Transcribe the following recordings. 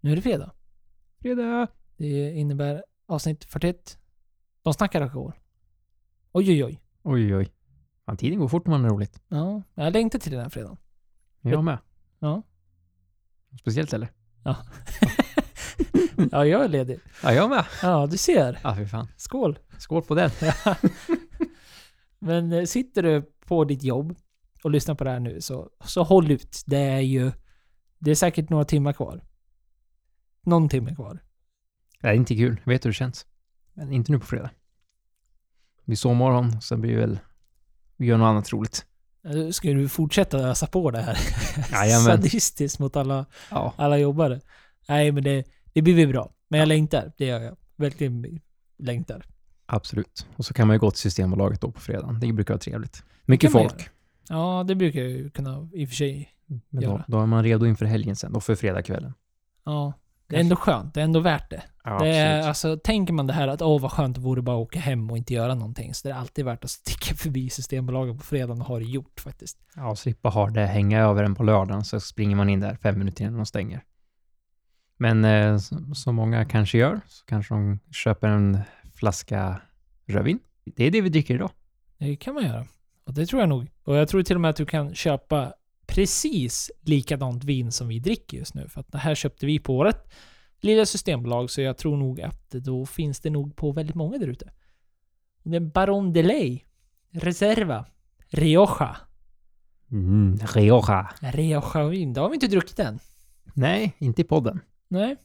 Nu är det fredag. Fredag! Det innebär avsnitt 41. De snackar alkohol. Oj, oj, oj. Oj, oj. Fan, tiden går fort när man har roligt. Ja, jag längtar till den här fredagen. Jag med. Ja. Speciellt eller? Ja, jag är ledig. Ja, jag med. Ja, du ser. Ja, fy fan. Skål. Skål på den. Men eh, sitter du på ditt jobb och lyssnar på det här nu, så, så håll ut. Det är ju... Det är säkert några timmar kvar. Någon timme kvar. Det är inte kul. Jag vet hur det känns. Men inte nu på fredag. Blir sovmorgon, sen blir det väl... Vi gör något annat roligt. Ska du fortsätta ösa på det här? Jajamän. Sadistiskt mot alla, Ja. alla jobbare. Nej, men det, det blir väl bra. Men jag längtar. Det gör jag. Verkligen längtar. Absolut. Och så kan man ju gå till Systembolaget då på fredagen. Det brukar vara trevligt. Mycket folk. Ja, det brukar jag ju kunna i och för sig. Men då, göra. då är man redo inför helgen sen. Då för fredagskvällen. Ja. Det är ändå skönt. Det är ändå värt det. Ja, det är, alltså, tänker man det här att åh vad skönt det vore bara att åka hem och inte göra någonting. Så det är alltid värt att sticka förbi Systembolaget på fredagen och ha det gjort faktiskt. Ja, och slippa ha det hänga över en på lördagen så springer man in där fem minuter innan de stänger. Men eh, som många kanske gör så kanske de köper en flaska rödvin. Det är det vi dricker idag. Det kan man göra. Och det tror jag nog. Och jag tror till och med att du kan köpa precis likadant vin som vi dricker just nu. För att det här köpte vi på vårt lilla systembolag, så jag tror nog att då finns det nog på väldigt många där ute. Och Det är Baron de Ley, Reserva, Rioja. Mm, Rioja. Rioja-vin, det har vi inte druckit än. Nej, inte i podden. Nej.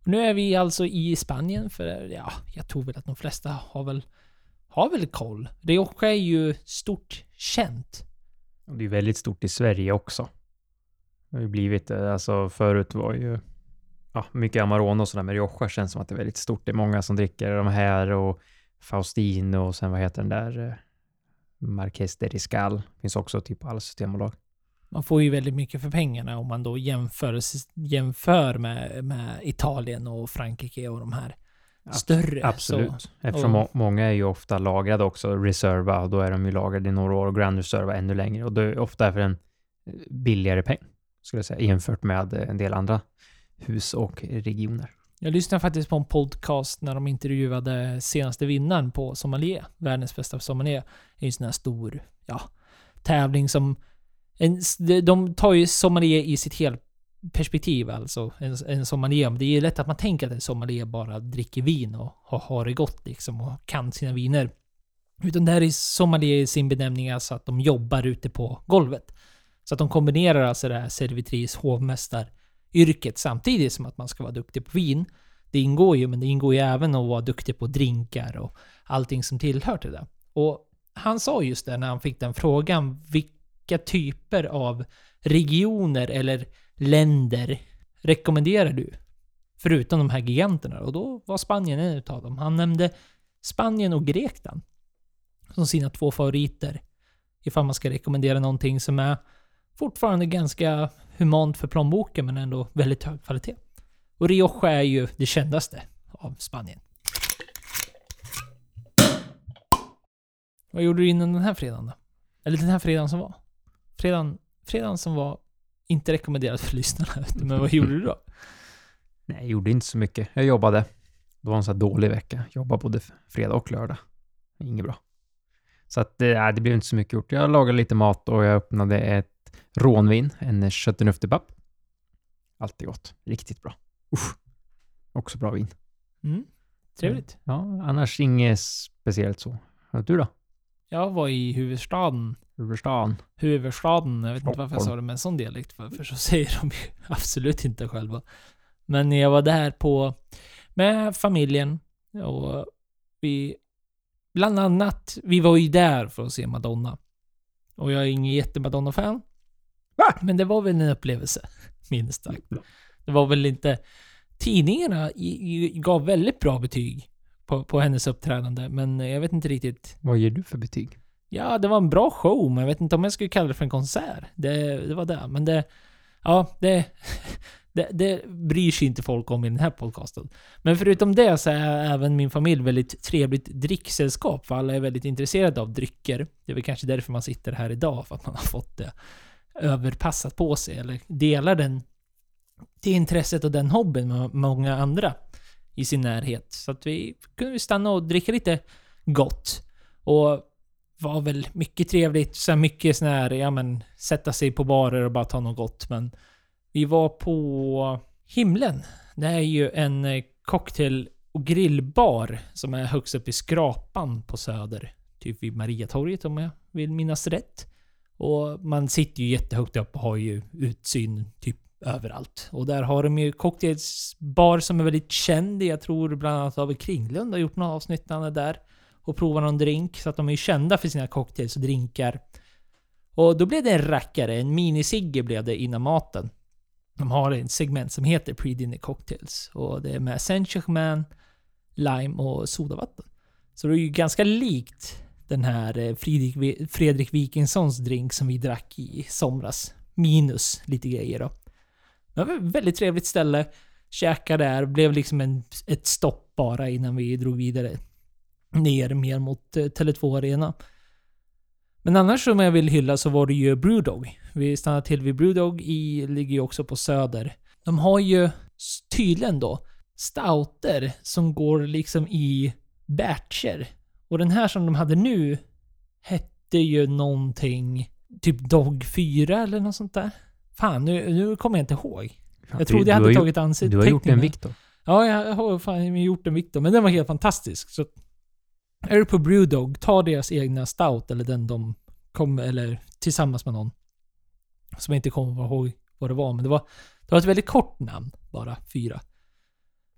Och nu är vi alltså i Spanien, för ja, jag tror väl att de flesta har väl, har väl koll. Rioja är ju stort känt. Och det är väldigt stort i Sverige också. Det har ju blivit, det. alltså förut var ju ja, mycket Amarone och sådär, men Rioja känns som att det är väldigt stort. Det är många som dricker de här och Faustino och sen vad heter den där eh, Marques Marqués de Riscal. Finns också typ på alla systembolag. Man får ju väldigt mycket för pengarna om man då jämför, jämför med, med Italien och Frankrike och de här större. Absolut. Så, Eftersom må- många är ju ofta lagrade också, Reserva, och då är de ju lagrade i några år och Grand Reserva ännu längre. Och det är ofta för en eh, billigare peng, skulle jag säga, jämfört med eh, en del andra hus och regioner. jag lyssnade faktiskt på en podcast när de intervjuade senaste vinnaren på sommelier. Världens bästa sommelier. Det är ju en sån här stor, ja, tävling som... En, de tar ju sommelier i sitt hel perspektiv alltså. En, en sommelier. Men det är ju lätt att man tänker att en sommelier bara dricker vin och har, har det gott liksom och kan sina viner. Utan det här är sommelier i sin benämning alltså att de jobbar ute på golvet. Så att de kombinerar alltså det här servitris, hovmästar, yrket samtidigt som att man ska vara duktig på vin. Det ingår ju, men det ingår ju även att vara duktig på drinkar och allting som tillhör till det. Och han sa just det när han fick den frågan, vilka typer av regioner eller länder rekommenderar du? Förutom de här giganterna. Och då var Spanien en utav dem. Han nämnde Spanien och Grekland som sina två favoriter. Ifall man ska rekommendera någonting som är fortfarande ganska humant för plånboken men ändå väldigt hög kvalitet. Och Rioja är ju det kändaste av Spanien. Vad gjorde du innan den här fredagen då? Eller den här fredagen som var? Fredagen, fredagen som var inte rekommenderad för lyssnarna. Men vad gjorde du då? Nej, jag gjorde inte så mycket. Jag jobbade. Det var en sån här dålig vecka. Jobbade både fredag och lördag. Inget bra. Så att det, nej, det blev inte så mycket gjort. Jag lagade lite mat och jag öppnade ett rånvin, en köttenuftepapp. Alltid gott. Riktigt bra. Usch. Också bra vin. Mm, trevligt. Ja, annars inget speciellt så. Du då? Jag var i huvudstaden. Huvudstaden? Huvudstaden, jag vet inte varför jag sa det med en sån dialekt, för, för så säger de ju absolut inte själva. Men jag var där på, med familjen och vi, bland annat, vi var ju där för att se Madonna. Och jag är ingen jätte-Madonna-fan. Men det var väl en upplevelse, minst sagt. Det var väl inte... Tidningarna gav väldigt bra betyg på, på hennes uppträdande, men jag vet inte riktigt Vad ger du för betyg? Ja, det var en bra show, men jag vet inte om jag skulle kalla det för en konsert. Det, det var det. Men det... Ja, det, det... Det bryr sig inte folk om i den här podcasten. Men förutom det så är även min familj väldigt trevligt dricksällskap, för alla är väldigt intresserade av drycker. Det är väl kanske därför man sitter här idag, för att man har fått det överpassat på sig, eller delar den det intresset och den hobbyn med många andra i sin närhet. Så att vi kunde stanna och dricka lite gott. Och var väl mycket trevligt. Så mycket sån här, ja men, sätta sig på barer och bara ta något gott. Men vi var på Himlen. Det är ju en eh, cocktail och grillbar som är högst upp i Skrapan på Söder. Typ vid Mariatorget om jag vill minnas rätt. Och man sitter ju jättehögt upp och har ju utsyn typ överallt. Och där har de ju cocktailsbar som är väldigt känd. Jag tror bland annat David Kringlund har gjort några avsnitt när han är där och prova någon drink. Så att de är ju kända för sina cocktails och drinkar. Och då blev det en rackare, en minisigge blev det innan maten. De har ett segment som heter Pre-Dinner Cocktails. Och det är med Saint-Germain, lime och sodavatten. Så det är ju ganska likt den här eh, Fredrik, Fredrik Wikingssons drink som vi drack i somras. Minus lite grejer då. Det var ett väldigt trevligt ställe. Käkade där, blev liksom en, ett stopp bara innan vi drog vidare ner mer mot eh, Tele2 Arena. Men annars som jag vill hylla så var det ju Brewdog. Vi stannade till vid Brewdog i, ligger ju också på Söder. De har ju tydligen då stouter som går liksom i batcher. Och den här som de hade nu hette ju någonting typ Dog 4 eller något sånt där. Fan, nu, nu kommer jag inte ihåg. Fan, Jag trodde jag hade tagit ansiktet. Du har gjort en Victor. Ja, jag har fan gjort en Victor, men den var helt fantastisk. Så är du på Brewdog, ta deras egna stout eller den de kom, eller tillsammans med någon. Som jag inte kommer ihåg vad det var, men det var, det var ett väldigt kort namn, bara fyra.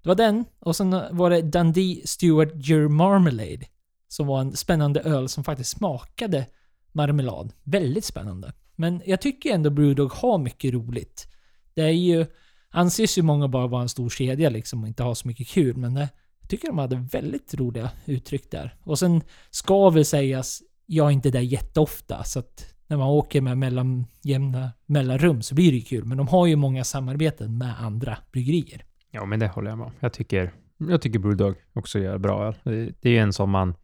Det var den, och sen var det Dundee Stewart Your Marmalade. Som var en spännande öl som faktiskt smakade marmelad. Väldigt spännande. Men jag tycker ändå Brewdog har mycket roligt. Det är ju, anses ju många bara vara en stor kedja liksom och inte ha så mycket kul, men det, tycker de hade väldigt roliga uttryck där. Och sen ska väl sägas, jag är inte där jätteofta, så att när man åker med mellan, jämna mellanrum så blir det ju kul. Men de har ju många samarbeten med andra bryggerier. Ja, men det håller jag med om. Jag tycker, jag tycker Bulldog också gör bra öl. Det, det är ju en som man,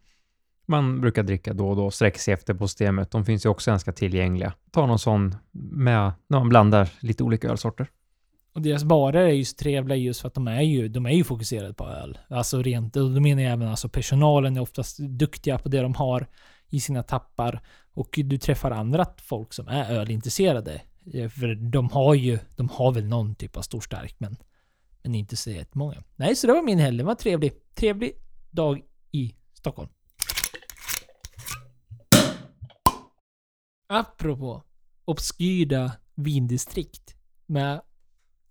man brukar dricka då och då, sträcker sig efter på systemet. De finns ju också ganska tillgängliga. Ta någon sån med, när man blandar lite olika ölsorter. Och deras barer är ju så trevliga just för att de är ju, de är ju fokuserade på öl. Alltså rent, och då menar jag även alltså personalen är oftast duktiga på det de har i sina tappar. Och du träffar andra folk som är ölintresserade. Eh, för de har ju, de har väl någon typ av stor stark men, men inte så jättemånga. Nej, så det var min helg. Det var trevlig. Trevlig dag i Stockholm. Apropå obskyra vindistrikt med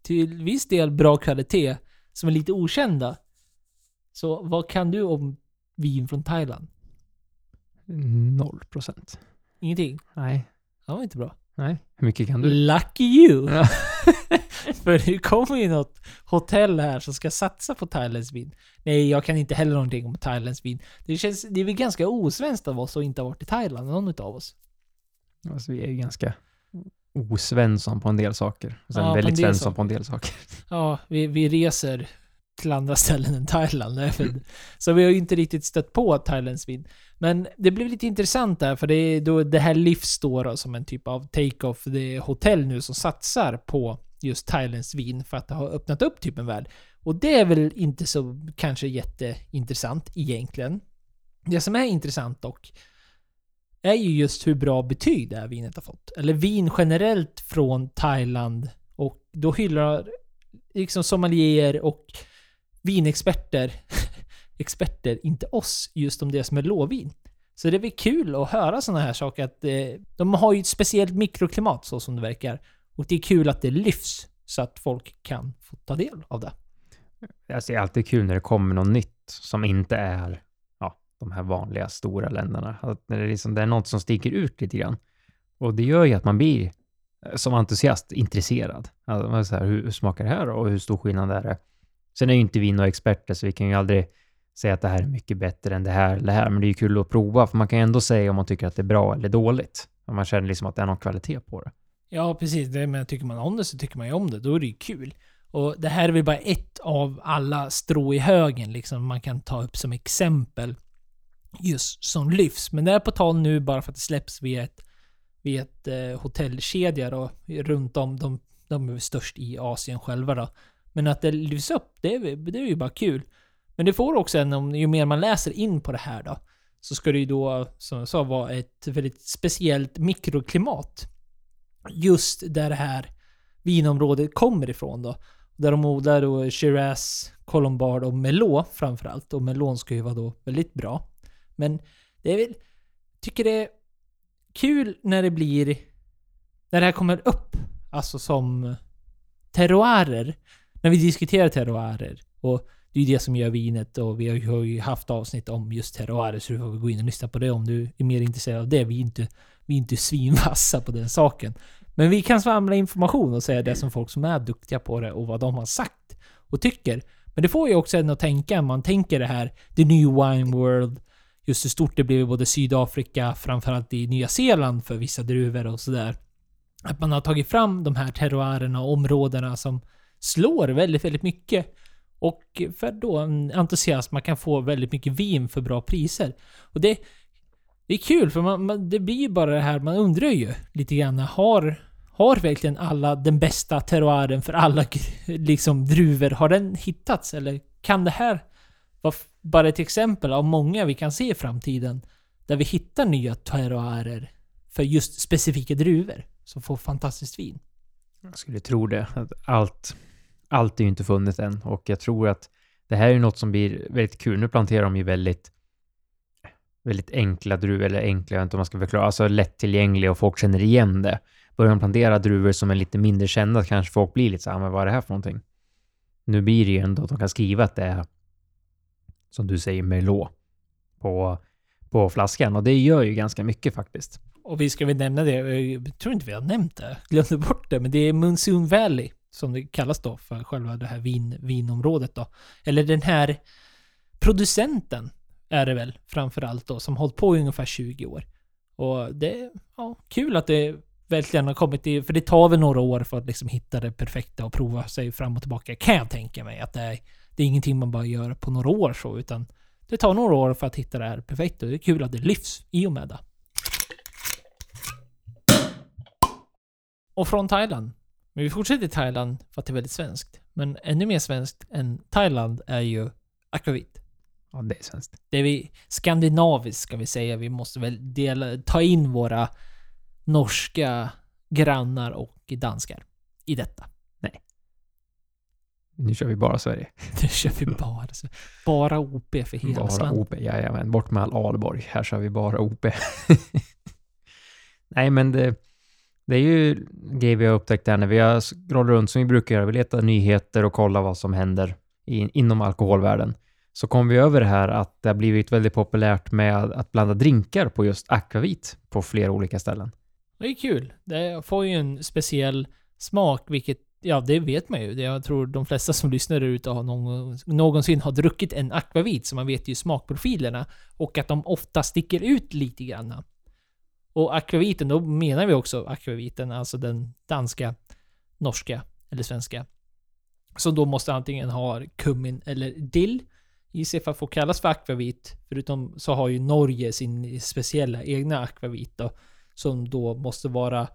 till viss del bra kvalitet som är lite okända. Så vad kan du om vin från Thailand? Noll procent. Ingenting? Nej. Det var inte bra. Nej. Hur mycket kan du? Lucky you! Ja. För det kommer ju något hotell här som ska satsa på thailändsk vin. Nej, jag kan inte heller någonting om thailändsk vin. Det känns, det är väl ganska osvenskt av oss att inte ha varit i Thailand, någon utav oss. Alltså, vi är ju ganska osvensson på en del saker. Och sen Ja, på väldigt del svensson saker. på en del saker. Ja, vi, vi reser till andra ställen än Thailand. väl- Så vi har ju inte riktigt stött på thailändsk vin. Men det blev lite intressant där, för det, är då, det här Livs står då som en typ av take-off. Det är hotell nu som satsar på just thailändsk vin för att det har öppnat upp typ en värld. Och det är väl inte så kanske jätteintressant egentligen. Det som är intressant dock är ju just hur bra betyg det här vinet har fått. Eller vin generellt från Thailand. Och då hyllar liksom sommelier och vinexperter, experter, inte oss, just om det som är låvin. Så det är kul att höra sådana här saker att eh, de har ju ett speciellt mikroklimat så som det verkar. Och det är kul att det lyfts så att folk kan få ta del av det. Alltså, det är alltid kul när det kommer något nytt som inte är de här vanliga stora länderna. Att när det, är liksom, det är något som sticker ut lite grann. Och det gör ju att man blir eh, som entusiast intresserad. Alltså, man så här, hur, hur smakar det här då? och hur stor skillnad är det? Sen är ju inte vi några experter, så vi kan ju aldrig säga att det här är mycket bättre än det här eller det här, men det är ju kul att prova, för man kan ju ändå säga om man tycker att det är bra eller dåligt. Om man känner liksom att det är någon kvalitet på det. Ja, precis. Det, men tycker man om det så tycker man ju om det. Då är det ju kul. Och det här är väl bara ett av alla strå i högen liksom man kan ta upp som exempel. Just som lyfts. Men det är på tal nu bara för att det släpps via ett, via ett eh, hotellkedja då, runt om. De, De är väl störst i Asien själva då. Men att det lyfts upp, det är, det är ju bara kul. Men det får också en, om, ju mer man läser in på det här då, så ska det ju då, som jag sa, vara ett väldigt speciellt mikroklimat. Just där det här vinområdet kommer ifrån då. Där de odlar då Shiraz, Colombard och Merlot framförallt. Och Merlot ska ju vara då väldigt bra. Men det är väl... Tycker det är kul när det blir... När det här kommer upp. Alltså som terroirer. När vi diskuterar terroirer. Och det är ju det som gör vinet och vi har ju haft avsnitt om just terroirer så du får gå in och lyssna på det om du är mer intresserad av det. Vi är inte, vi är inte svinvassa på den saken. Men vi kan samla information och säga det som folk som är duktiga på det och vad de har sagt och tycker. Men det får ju också en att tänka, man tänker det här, the new wine world, just hur stort det blev i både Sydafrika, framförallt i Nya Zeeland för vissa druvor och sådär. Att man har tagit fram de här terroirerna och områdena som slår väldigt, väldigt mycket. Och för då en entusiasm, man kan få väldigt mycket vin för bra priser. Och det, det är kul för man, man, det blir ju bara det här, man undrar ju lite grann, har, har verkligen alla den bästa terroiren för alla liksom druvor, har den hittats? Eller kan det här bara ett exempel av många vi kan se i framtiden där vi hittar nya terroirer för just specifika druvor som får fantastiskt vin? Jag skulle tro det. Allt, allt är ju inte funnet än och jag tror att det här är något som blir väldigt kul. Nu planterar de ju väldigt väldigt enkla druvor, eller enkla, jag vet inte om man ska förklara, alltså lättillgängliga och folk känner igen det. Börjar de plantera druvor som är lite mindre kända kanske folk blir lite så här, ah, men vad är det här för någonting? Nu blir det ju ändå att de kan skriva att det är, som du säger, Merlot på, på flaskan och det gör ju ganska mycket faktiskt. Och vi ska väl nämna det, eh, jag tror inte vi har nämnt det, glömde bort det, men det är Monsoon Valley som det kallas då för själva det här vin, vinområdet då. Eller den här producenten är det väl framförallt då, som hållit på i ungefär 20 år. Och det är ja, kul att det verkligen har kommit i, för det tar väl några år för att liksom hitta det perfekta och prova sig fram och tillbaka. Kan jag tänka mig att det är, det är ingenting man bara gör på några år så, utan det tar några år för att hitta det här perfekta. Det är kul att det lyfts i och med det. Och från Thailand. Men vi fortsätter i Thailand för att det är väldigt svenskt. Men ännu mer svenskt än Thailand är ju akvavit. Ja, det är svenskt. Det är vi skandinaviskt ska vi säga. Vi måste väl dela, ta in våra norska grannar och danskar i detta. Nu kör vi bara Sverige. Nu kör vi bara Bara OP för hela bara slanten. OP, jajamän. Bort med all Alborg. Här kör vi bara OP. Nej, men det, det är ju grejer vi har upptäckt här när vi har scrollat runt som vi brukar göra. Vi letar nyheter och kollar vad som händer in, inom alkoholvärlden så kom vi över det här att det har blivit väldigt populärt med att blanda drinkar på just akvavit på flera olika ställen. Det är kul. Det får ju en speciell smak, vilket, ja det vet man ju. Jag tror de flesta som lyssnar där ute har någon, någonsin har druckit en akvavit, så man vet ju smakprofilerna. Och att de ofta sticker ut lite grann. Och akvaviten, då menar vi också akvaviten, alltså den danska, norska eller svenska. Som då måste antingen ha kummin eller dill gissar för att få kallas för akvavit. Förutom så har ju Norge sin speciella egna akvavit då. Som då måste vara...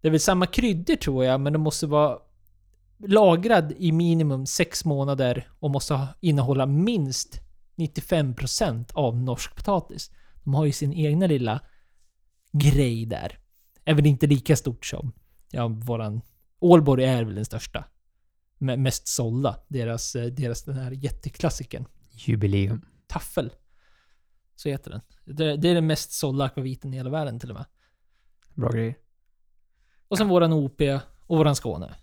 Det är väl samma kryddor tror jag, men det måste vara lagrad i minimum 6 månader och måste innehålla minst 95% av norsk potatis. De har ju sin egna lilla grej där. Även inte lika stort som ja, våran... Ålborg är väl den största. Mest sålda. Deras, deras den här jätteklassikern. Jubileum. Taffel. Så heter den. Det, det är den mest sålda akvaviten i hela världen till och med. Bra grejer. Och sen ja. våran OP och våran Skåne.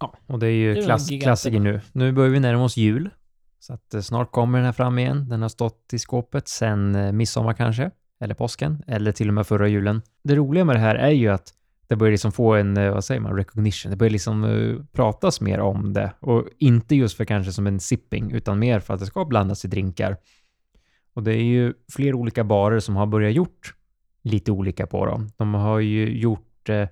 Ja, och det är ju det klass, klassiker nu. Nu börjar vi närma oss jul. Så att eh, snart kommer den här fram igen. Den har stått i skåpet sen eh, midsommar kanske. Eller påsken. Eller till och med förra julen. Det roliga med det här är ju att det börjar liksom få en, eh, vad säger man, recognition. Det börjar liksom uh, pratas mer om det. Och inte just för kanske som en sipping, utan mer för att det ska blandas i drinkar. Och det är ju flera olika barer som har börjat gjort lite olika på dem. De har ju gjort uh,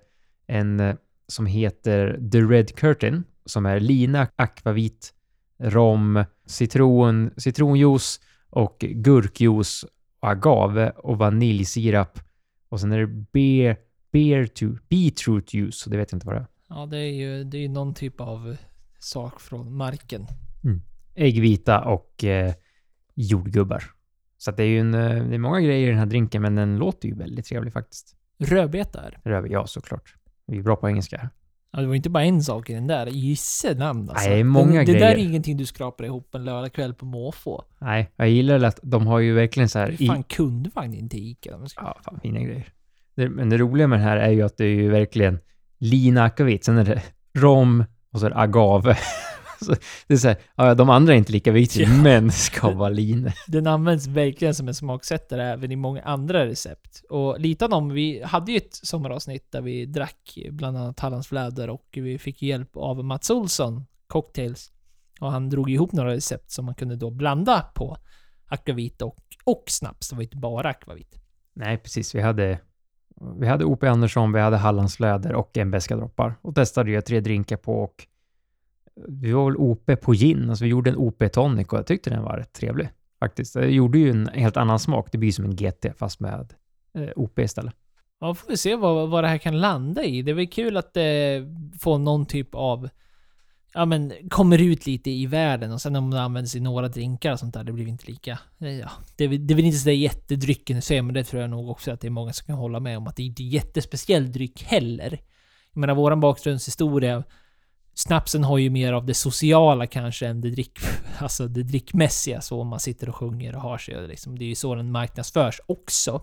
en som heter The Red Curtain, som är lina, akvavit, rom, citron, citronjuice och gurkjuice, agave och vaniljsirap. Och sen är det beer beer to beetroot juice, det vet jag inte vad det är. Ja, det är ju det är någon typ av sak från marken. Äggvita och eh, jordgubbar. Så det är ju en, eh, det är många grejer i den här drinken, men den låter ju väldigt trevlig faktiskt. Rödbetar. Röv, ja såklart. Vi är bra på engelska. Ja, det var inte bara en sak i den där. Gisse namn alltså. Nej, många det, det där grejer. är ingenting du skrapar ihop en lördagkväll på måfå. Nej, jag gillar att de har ju verkligen så här... Hur fan kundvagn inte Ica? De ska- Ja, fan fina grejer. Det, men det roliga med den här är ju att det är ju verkligen lina akvavit, sen är det rom och så är det agave. så det är så här, ja, de andra är inte lika viktiga, Ja. men det ska vara lin. Den används verkligen som en smaksättare även i många andra recept. Och lite av dem, vi hade ju ett sommaravsnitt där vi drack bland annat Hallandsfläder och vi fick hjälp av Mats Olsson, Cocktails. Och han drog ihop några recept som man kunde då blanda på akvavit och, och snaps. Det var inte bara akvavit. Nej, precis. Vi hade, vi hade O.P. Andersson, vi hade Hallandsläder och en beska droppar. Och testade ju tre drinkar på och vi var väl O.P. på gin. Alltså vi gjorde en O.P. tonic och jag tyckte den var rätt trevlig. Faktiskt. Det gjorde ju en helt annan smak. Det blir som en GT fast med eh, O.P. istället. Ja, får vi se vad, vad det här kan landa i. Det är väl kul att eh, det får någon typ av... Ja men, kommer ut lite i världen och sen om det används i några drinkar och sånt där, det blir inte lika... Eh, ja, det, är väl- det är väl inte sådär jättedrycken i sig, men det tror jag nog också att det är många som kan hålla med om att det är inte jättespeciell dryck heller. Jag menar, våran bakgrundshistoria... Snapsen har ju mer av det sociala kanske än det drick... Alltså det drickmässiga, så om man sitter och sjunger och har sig. och Liksom, det är ju så den marknadsförs också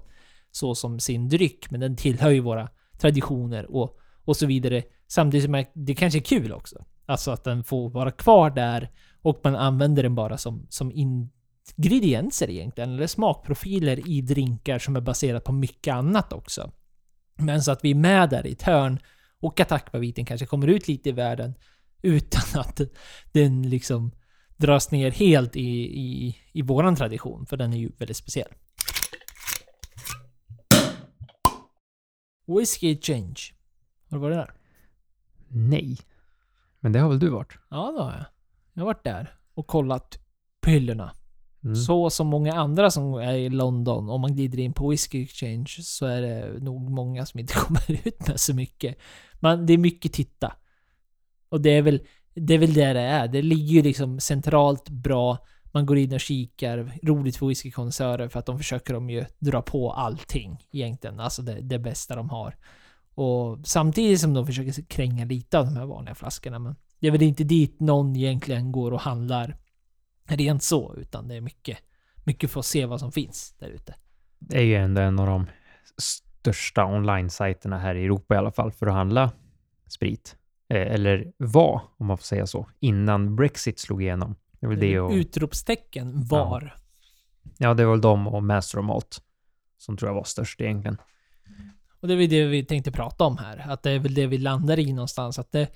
så som sin dryck, men den tillhör ju våra traditioner och, och så vidare. Samtidigt som det kanske är kul också. Alltså att den får vara kvar där och man använder den bara som, som ingredienser egentligen, eller smakprofiler i drinkar som är baserat på mycket annat också. Men så att vi är med där i ett hörn och att akvaviten kanske kommer ut lite i världen utan att den liksom dras ner helt i, i, i våran tradition, för den är ju väldigt speciell. Whiskey Change. Har du varit där? Nej. Men det har väl du varit? Ja, det har jag. Jag har varit där och kollat på hyllorna. Mm. Så som många andra som är i London, om man glider in på Whiskey Exchange, så är det nog många som inte kommer ut med så mycket. Men det är mycket titta. Och det är väl det är väl det det är. Det ligger ju liksom centralt bra. Man går in och kikar. Roligt för whiskykonnässörer för att de försöker de ju dra på allting egentligen. Alltså det, det bästa de har. Och samtidigt som de försöker kränga lite av de här vanliga flaskorna. Men det är väl inte dit någon egentligen går och handlar rent så, utan det är mycket, mycket för att se vad som finns där ute. Det är ju ändå en av de största online-sajterna här i Europa i alla fall för att handla sprit. Eh, eller var, om man får säga så, innan Brexit slog igenom. Det väl det och... Utropstecken var. Ja, det var väl de och Master of Malt som tror jag var störst egentligen. Och det är väl det vi tänkte prata om här. Att det är väl det vi landar i någonstans. Att det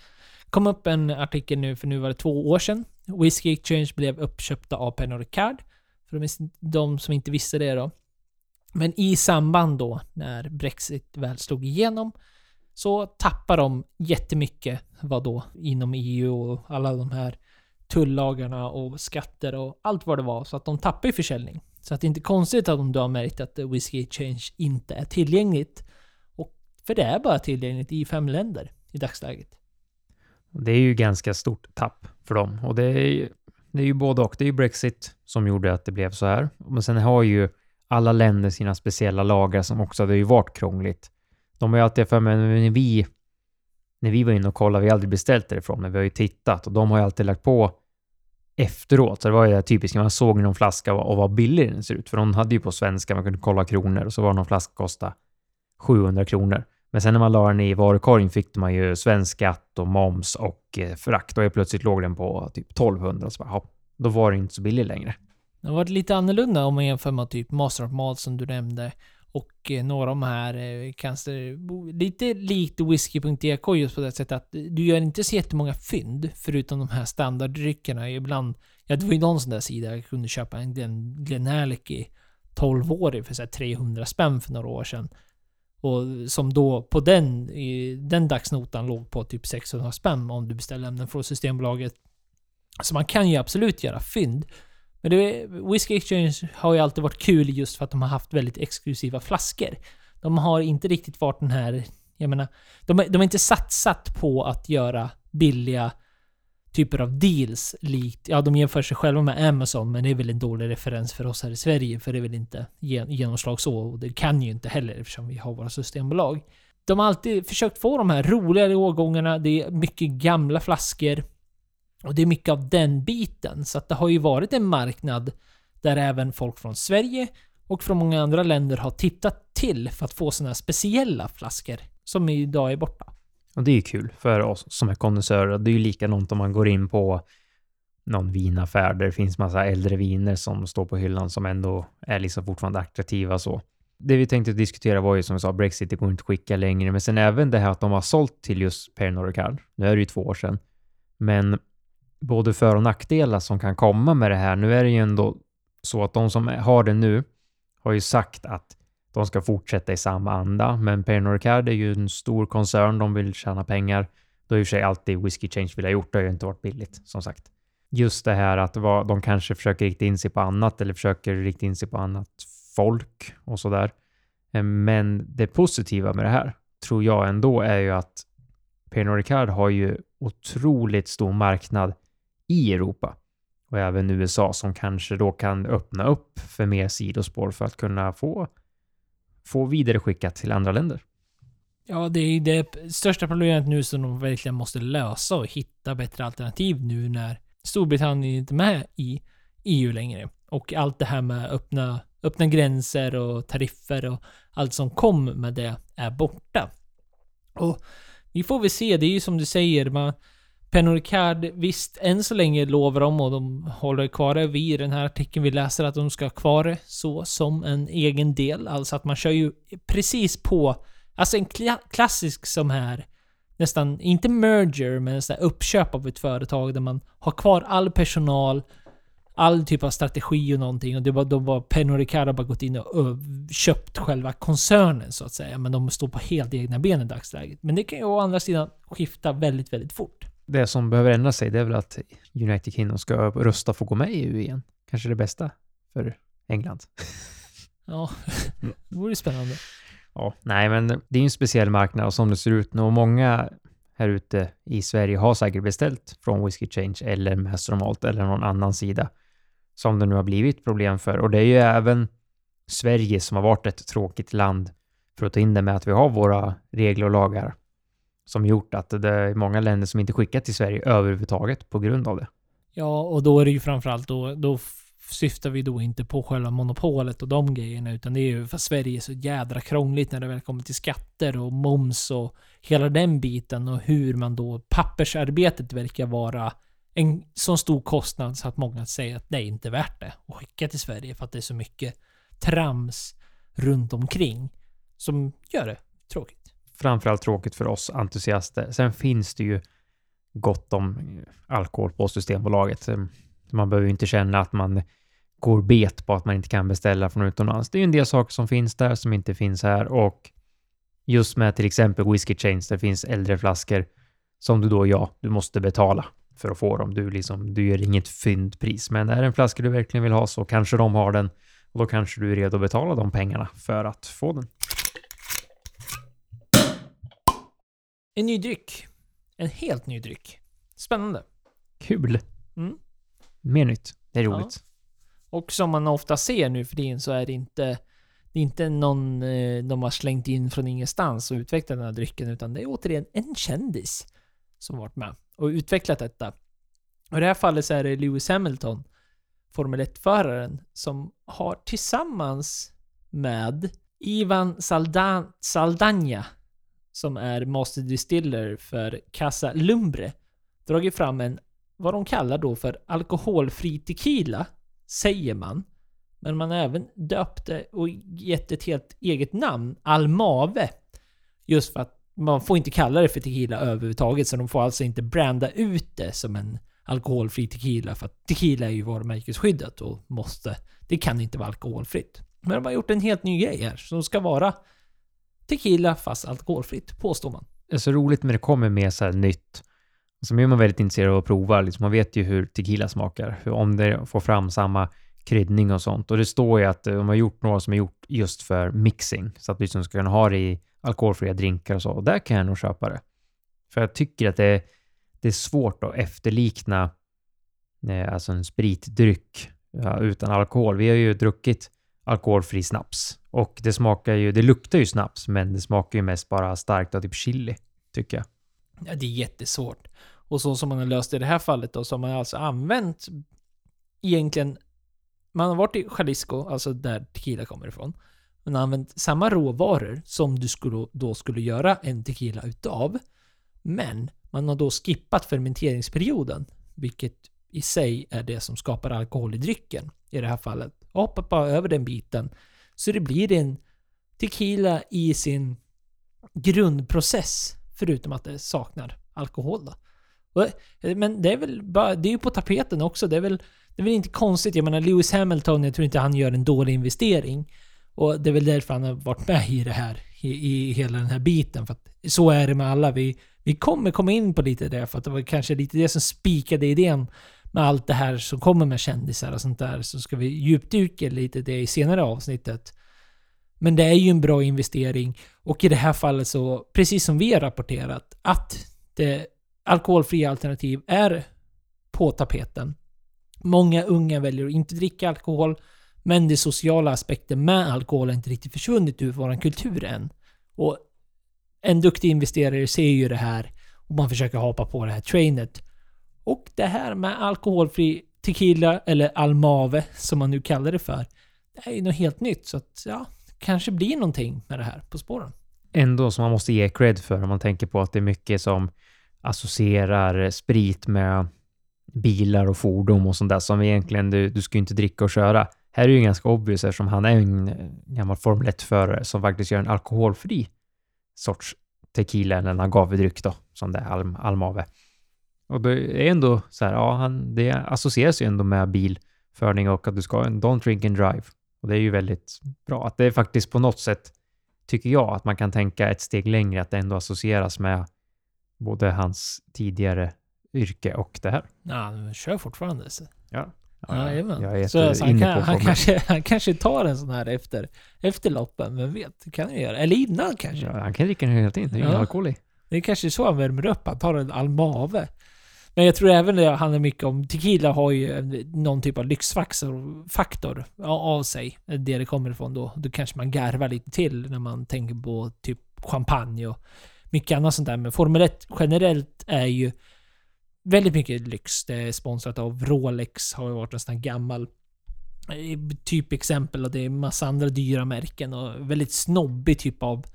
kom upp en artikel nu, för nu var det två år sedan. Whiskey Exchange blev uppköpta av Pernod Ricard. För de, de som inte visste det då. Men i samband då, när Brexit väl slog igenom, så tappar de jättemycket, vad då, inom EU och alla de här tullagarna och skatter och allt vad det var. Så att de tappar i försäljning. Så att det är inte konstigt att de har märkt att Whiskey Exchange inte är tillgängligt. Och för det är bara tillgängligt i fem länder i dagsläget. Det är ju ganska stort tapp för dem och det är, ju- det är ju både och. Det är ju Brexit som gjorde att det blev så här. Men sen har ju alla länder sina speciella lagar som också har ju varit krångligt. De har ju alltid för mig, när vi, när vi var inne och kollade, vi har aldrig beställt därifrån, men vi har ju tittat och de har ju alltid lagt på efteråt. Så det var ju det typiska, man såg någon flaska och vad billig den ser ut. För de hade ju på svenska, man kunde kolla kronor och så var någon flaska kosta 700 kronor. Men sen när man la den i varukorgen fick man ju svensk skatt och moms och eh, frakt och helt plötsligt låg den på typ 1200. Så bara, ja, då var det inte så billig längre. Det har varit lite annorlunda om man jämför med typ Master of Malt som du nämnde. Och eh, några av de här eh, kanske lite likt whisky.dk just på det sättet att du gör inte så jättemånga fynd förutom de här standarddryckerna. Ibland, ja det var ju någon sån där sida jag kunde köpa en Glen, Glenelg 12-årig för så här 300 spänn för några år sedan. Och som då på den, den dagsnotan låg på typ 600 spänn om du beställer ämnen från Systembolaget. Så man kan ju absolut göra fynd. Men det, Whiskey Exchange har ju alltid varit kul just för att de har haft väldigt exklusiva flaskor. De har inte riktigt varit den här Jag menar, de, de har inte satsat på att göra billiga typer av deals likt, ja de jämför sig själva med Amazon, men det är väl en dålig referens för oss här i Sverige, för det är väl inte genomslag så, och det kan ju inte heller eftersom vi har våra systembolag. De har alltid försökt få de här roligare årgångarna, det är mycket gamla flaskor, och det är mycket av den biten, så att det har ju varit en marknad där även folk från Sverige och från många andra länder har tittat till för att få sådana här speciella flaskor som idag är borta. Och det är ju kul för oss som är kondensörer. Det är ju likadant om man går in på någon vinaffär där det finns massa äldre viner som står på hyllan som ändå är liksom fortfarande attraktiva så. Det vi tänkte diskutera var ju som vi sa, Brexit, det går inte att skicka längre, men sen även det här att de har sålt till just Pernod Ricard. Nu är det ju två år sedan, men både för och nackdelar som kan komma med det här. Nu är det ju ändå så att de som har det nu har ju sagt att de ska fortsätta i samma anda, men Pernod Ricard är ju en stor koncern, de vill tjäna pengar. Det har ju sig alltid Whiskey Change vill ha gjort, det har ju inte varit billigt, som sagt. Just det här att de kanske försöker rikta in sig på annat eller försöker rikta in sig på annat folk och sådär. Eh, men det positiva med det här tror jag ändå är ju att Pernod Ricard har ju otroligt stor marknad i Europa och även USA som kanske då kan öppna upp för mer sidospår för att kunna få, få vidare skickat till andra länder. Ja, det är det största problemet nu som de verkligen måste lösa och hitta bättre alternativ nu när Storbritannien inte är med i EU längre. Och allt det här med öppna, öppna gränser och tariffer och allt som kom med det är borta. Och vi får väl se, det är ju som du säger, man, Pernod Ricard, visst, än så länge lovar de och de håller kvar det Vi i den här artikeln vi läser att de ska ha kvar det så som en egen del. Alltså att man kör ju precis på, alltså en kla klassisk som här, nästan, inte merger, men en uppköp av ett företag där man har kvar all personal, all typ av strategi och någonting. Och det var, de var Pernod Ricard har bara gått in och, och köpt själva koncernen så att säga. Men de står på helt egna ben i dagsläget. Men det kan ju å andra sidan skifta väldigt, väldigt fort det som behöver ändra sig, det är väl att United Kingdom ska rösta för att gå med i EU igen. Kanske det bästa för England. Ja, det vore spännande. Ja, nej, men det är en speciell marknad och som det ser ut nu och många här ute i Sverige har säkert beställt från Whiskey Change eller Master of Malt eller någon annan sida som det nu har blivit problem för. Och det är ju även Sverige som har varit ett tråkigt land för att ta in det med att vi har våra regler och lagar som gjort att det är många länder som inte skickar till Sverige överhuvudtaget på grund av det. Ja, och då är det ju framförallt då, då syftar vi då inte på själva monopolet och de grejerna, utan det är ju för att Sverige är så jädra krångligt när det väl kommer till skatter och moms och hela den biten och hur man då, pappersarbetet verkar vara en så stor kostnad så att många säger att det är inte värt det att skicka till Sverige för att det är så mycket trams runt omkring som gör det tråkigt framförallt tråkigt för oss entusiaster. Sen finns det ju gott om alkohol på Systembolaget. Ehm, man behöver ju inte känna att man går bet på att man inte kan beställa från utomlands. Det är ju en del saker som finns där som inte finns här och just med till exempel whisky chains, Det finns äldre flaskor som du då, ja, du måste betala för att få dem. Du, liksom, du gör inget fyndpris, men är det en flaska du verkligen vill ha så kanske de har den och då kanske du är redo att betala de pengarna för att få den. En ny dryck. En helt ny dryck. Spännande. Kul. Mm. Mer nytt. Det är roligt. Och som man ofta ser nu för tiden så är det inte det är inte någon eh, de har slängt in från ingenstans och utvecklat den här drycken utan det är återigen en kändis som varit med och utvecklat detta. Och i det här fallet så är det Lewis Hamilton, Formel 1-föraren, som har tillsammans med Ivan Saldan Saldana som är Master Distiller för Casa Lumbre, dragit fram en, vad de kallar då för alkoholfri tequila, säger man. Men man har även döpt det och gett ett helt eget namn, Almave. Just för att man får inte kalla det för tequila överhuvudtaget, så de får alltså inte branda ut det som en alkoholfri tequila, för att tequila är ju varumärkesskyddat och måste, det kan inte vara alkoholfritt. Men de har gjort en helt ny grej här, som ska vara tequila fast alkoholfritt, påstår man. Det är så roligt när det kommer med så här nytt. Alltså, så är man väldigt intresserad av att prova. Liksom man vet ju hur tequila smakar, hur, om det får fram samma kryddning och sånt. Och det står ju att eh, de har gjort några som är gjort just för mixing, så att du liksom ska kunna ha det i alkoholfria drinkar och så. Och där kan jag nog köpa det. För jag tycker att det, det är svårt att efterlikna eh, alltså en spritdryck ja, utan alkohol. Vi har ju druckit alkoholfri snaps och det smakar ju, det luktar ju snaps, men det smakar ju mest bara starkt av typ chili, tycker jag. Ja, det är jättesvårt. Och så som man har löst det i det här fallet då, så har man alltså använt egentligen... Man har varit i Jalisco, alltså där tequila kommer ifrån. Man har använt samma råvaror som du skulle, då skulle göra en tequila utav. Men man har då skippat fermenteringsperioden, vilket i sig är det som skapar alkohol i drycken i det här fallet. Och hoppat bara över den biten. Så det blir en tequila i sin grundprocess, förutom att det saknar alkohol då. Eh, men det är väl bara, det är ju på tapeten också. Det är väl, det är väl inte konstigt. Jag menar Lewis Hamilton, jag tror inte han gör en dålig investering. Och det är väl därför han har varit med i det här, i, i hela den här biten. För att så är det med alla. Vi, vi kommer komma in på lite det, för att det var kanske lite det som spikade idén med allt det här som kommer med kändisar och sånt där. Så ska vi djupdyka lite det i senare avsnittet. Men det är ju en bra investering. Och i det här fallet så, precis som vi har rapporterat, att det alkoholfria alternativ är på tapeten. Många unga väljer att inte dricka alkohol, men det sociala aspekten med alkohol har inte riktigt försvunnit ur vår kultur än. Och en duktig investerare ser ju det här och man försöker hoppa på det här trainet. Och det här med alkoholfri tequila, eller almave som man nu kallar det för, det är ju något helt nytt. Så att, ja, kanske blir någonting med det här på spåren. Ändå som man måste ge cred för om man tänker på att det är mycket som associerar sprit med bilar och fordon och sånt där som egentligen du, du ska inte dricka och köra. Här är det ju ganska obvious eftersom han är en eh, gammal Formel 1-förare som faktiskt gör en alkoholfri sorts tequila eller en agavedryck då, som det är Alm, Almave. Och det är ändå så här, ja, han, det associeras ju ändå med bilförning och att du ska en don't drink and drive. Och det är ju väldigt bra att det är faktiskt på något sätt, tycker jag, att man kan tänka ett steg längre, att det ändå associeras med både hans tidigare yrke och det här. Ja, han kör fortfarande. Så. Ja. Ja, jag är så, så han, kan, på han, kanske, han kanske tar en sån här efter, efter loppen, vem vet? Det kan han göra. Eller innan kanske. Ja, han kan dricka den hela tiden, det är ingen Ja. alkohol i. Det är kanske så han värmer upp. Han tar en Almave. Men jag tror även det handlar mycket om... Tequila har ju någon typ av lyxfaktor faktor av sig. Det det kommer ifrån då. Då kanske man garvar lite till när man tänker på typ champagne och mycket annat sånt där. Men Formel 1 generellt är ju väldigt mycket lyx. Det är sponsrat av Rolex, har ju varit en sån här gammal eh, typexempel och det är massa andra dyra märken och väldigt snobbig typ av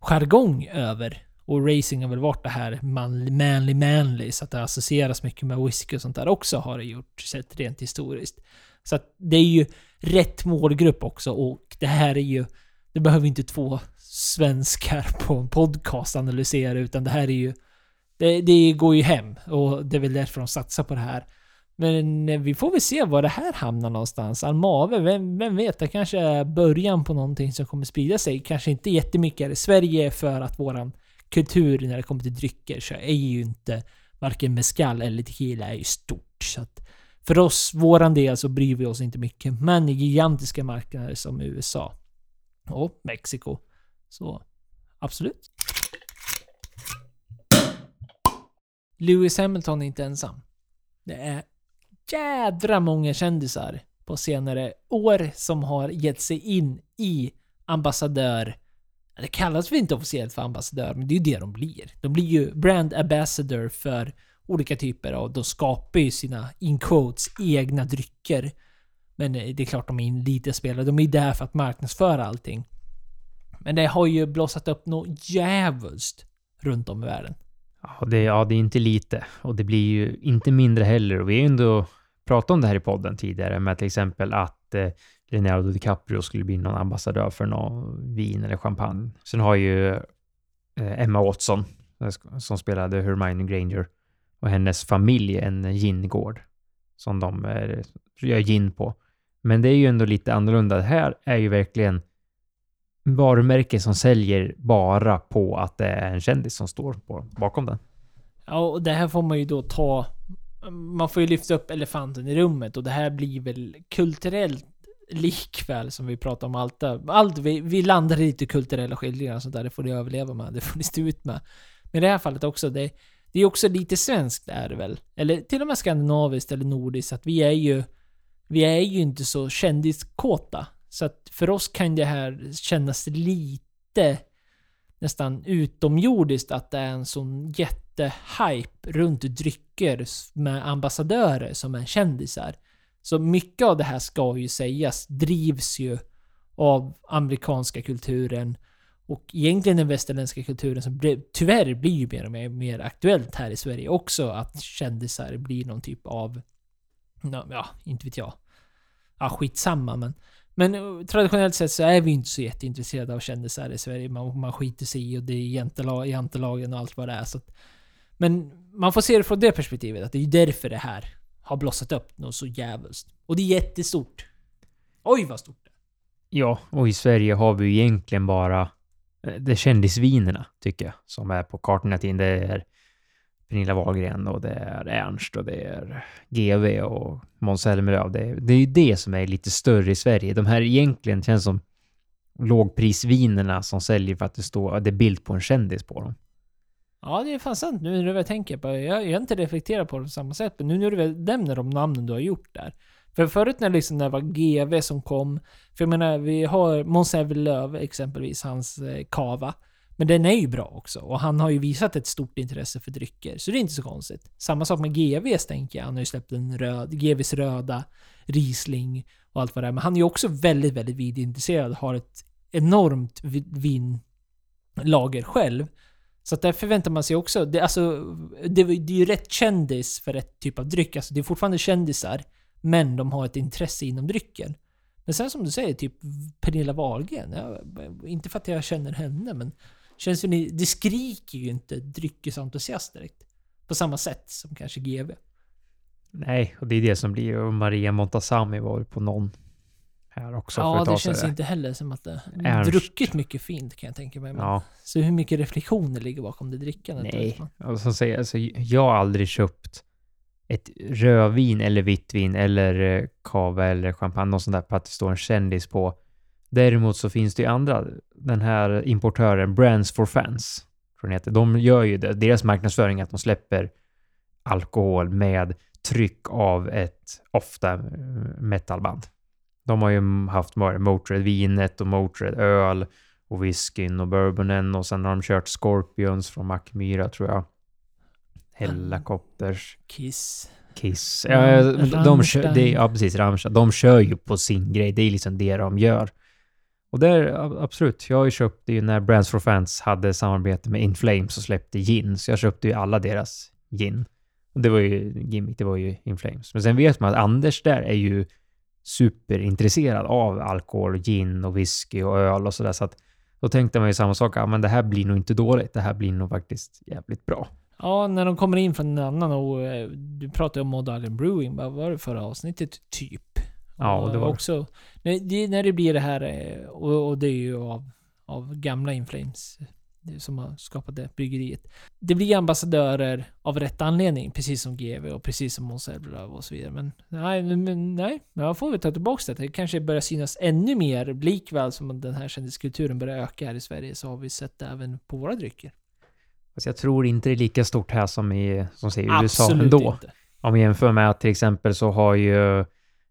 jargong över. Och racing har väl varit det här manly, manly, manly, så att det associeras mycket med whisky och sånt där också har det gjort, sett rent historiskt. Så att det är ju rätt målgrupp också och det här är ju, det behöver inte två svenskar på en podcast analysera utan det här är ju, det, det går ju hem och det är väl därför de satsar på det här. Men eh, vi får väl se var det här hamnar någonstans. Almave, vem, vem vet? Det kanske är början på någonting som kommer sprida sig. Kanske inte jättemycket här i Sverige för att våran kultur när det kommer till drycker så är ju inte varken mezcal eller tequila är ju stort. Så att för oss, våran del, så bryr vi oss inte mycket. Men i gigantiska marknader som USA och Mexiko, så absolut. Lewis Hamilton är inte ensam. Det är jädra många kändisar på senare år som har gett sig in i ambassadör det kallas väl inte officiellt för ambassadör, men det är ju det de blir. De blir ju brand ambassador för olika typer av... De skapar ju sina, in quotes, egna drycker. Men det är klart de är lite spelare. De är där för att marknadsföra allting. Men det har ju blossat upp något djävulskt runt om i världen. Ja det, ja, det är inte lite och det blir ju inte mindre heller. Och vi har ju ändå pratat om det här i podden tidigare med till exempel att eh, Leonardo DiCaprio skulle bli någon ambassadör för någon vin eller champagne. Sen har ju eh, Emma Watson eh, som spelade Hermione Granger och hennes familj en gingård som de är, gör gin på. Men det är ju ändå lite annorlunda. Det här är ju verkligen varumärke som säljer bara på att det är en kändis som står på, bakom den. Ja, och det här får man ju då ta... Man får ju lyfta upp elefanten i rummet och det här blir väl kulturellt likväl som vi pratar om allt där. Allt, vi, vi landar i lite kulturella skildringar och sånt där. Det får ni överleva med. Det får ni stå ut med. Men i det här fallet också, det, det är också lite svenskt är det väl? Eller till och med skandinaviskt eller nordiskt. Att vi är ju... Vi är ju inte så kändiskåta. Så att för oss kan det här kännas lite nästan utomjordiskt att det är en sån jättehype runt drycker med ambassadörer som är kändisar. Så mycket av det här ska ju sägas drivs ju av amerikanska kulturen och egentligen den västerländska kulturen som tyvärr blir ju mer och mer, mer aktuellt här i Sverige också att kändisar blir någon typ av, ja, inte vet jag. Ja, skitsamma men men eh, traditionellt sett så är vi inte så jätteintresserade av kändisar i Sverige. Man, man skiter sig i och det är jantelag, jantelagen och allt vad det är. Så att, men man får se det från det perspektivet, att det är därför det här har blossat upp något så jävligt. Och det är jättestort. Oj vad stort det är. Ja, och i Sverige har vi ju egentligen bara eh, det är kändisvinerna, tycker jag, som är på kartorna till. Det är Pernilla Wahlgren och det är Ernst och det är GV och Måns Zelmerlöw. Det, det är ju det som är lite större i Sverige. De här egentligen känns som lågprisvinerna som säljer för att det står det är bild på en kändis på dem. Ja, det är fan sant nu när du väl tänker på det. Jag, har inte reflekterat på det på samma sätt, men nu när du väl nämner de namnen du har gjort där. För förut när, liksom, när det var GV som kom, för jag menar, vi har Måns Zelmerlöw exempelvis, hans eh, kava. Men den är ju bra också och han har ju visat ett stort intresse för drycker, så det är inte så konstigt. Samma sak med GVs tänker jag. Han har ju släppt en röd, GVs röda, Riesling och allt vad det är. Men han är ju också väldigt, väldigt vinintresserad. Har ett enormt vinlager själv. Så att där förväntar man sig också, det, alltså, det, det är ju rätt kändis för rätt typ av dryck. Alltså det är fortfarande kändisar, men de har ett intresse inom drycken. Men sen som du säger, typ Pernilla Wahlgren. Ja, inte för att jag känner henne, men Känns ju, det skriker ju inte dryckesentusiast direkt. På samma sätt som kanske GV. Nej, och det är det som blir och Maria Montazami var väl på någon här också. Ja, det känns inte heller som att det Ernst. druckit mycket fint kan jag tänka mig. Ja. Så hur mycket reflektioner ligger bakom det drickandet? Nej, och så säger alltså, jag har aldrig köpt ett rödvin eller vitt vin eller eh, kava eller champagne och sånt där på att det står en kändis på. Däremot så finns det ju andra, den här importören Brands for Fans, tror heter, de gör ju det. Deras marknadsföring är att de släpper alkohol med tryck av ett ofta eh, metalband. De har ju haft Motörhead-vinet och Motörhead-öl och whiskyn och bourbonen och sen har de kört Scorpions från Mackmyra tror jag. Hellacopters. Kiss. Kiss. Ja, de, de kör, det, ja precis, Rammstein. De kör ju på sin grej. Det är liksom det de gör. Och där, absolut, jag har ju köpt det ju när Brands for Fans hade samarbete med Inflames och släppte gin, så jag köpte ju alla deras gin. Och det var ju gimmick, det var ju Inflames. Men sen vet man att Anders där är ju superintresserad av alkohol, gin och whisky och öl och sådär, så att då tänkte man ju samma sak, ja men det här blir nog inte dåligt, det här blir nog faktiskt jävligt bra. Ja, när de kommer in från en annan och eh, du pratade om Mod Island Brewing, vad var det förra avsnittet? Typ. Ja, och det var också... När det, när det blir det här, eh, och, och det är ju av, av gamla Inflames som har skapat det bryggeriet. Det blir ambassadörer av rätt anledning, precis som GV och precis som Måns och så vidare. Men nej, men, nej, jag får väl ta tillbaka det. Det kanske börjar synas ännu mer, likväl som den här kändiskulturen börjar öka här i Sverige, så har vi sett det även på våra drycker. Fast jag tror inte det är lika stort här som i, som i USA ändå. Inte. Om vi jämför med att till exempel så har ju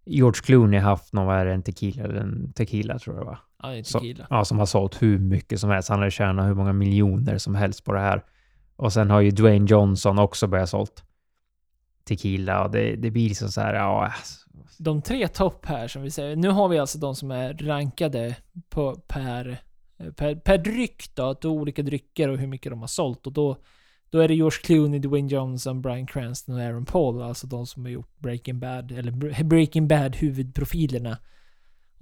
George Clooney haft någon, vad är det, en tequila, eller en tequila tror jag va? Ja. Så, ja, som har sålt hur mycket som helst. Han har tjänat hur många miljoner som helst på det här. Och sen har ju Dwayne Johnson också börjat sålt tequila och det, det blir liksom så här, ja... Alltså. De tre topp här som vi säger, nu har vi alltså de som är rankade på, per, per, per dryck då, olika drycker och hur mycket de har sålt och då då är det George Clooney, Dwayne Johnson, Brian Cranston och Aaron Paul. Alltså de som har gjort Breaking Bad, eller Breaking Bad huvudprofilerna.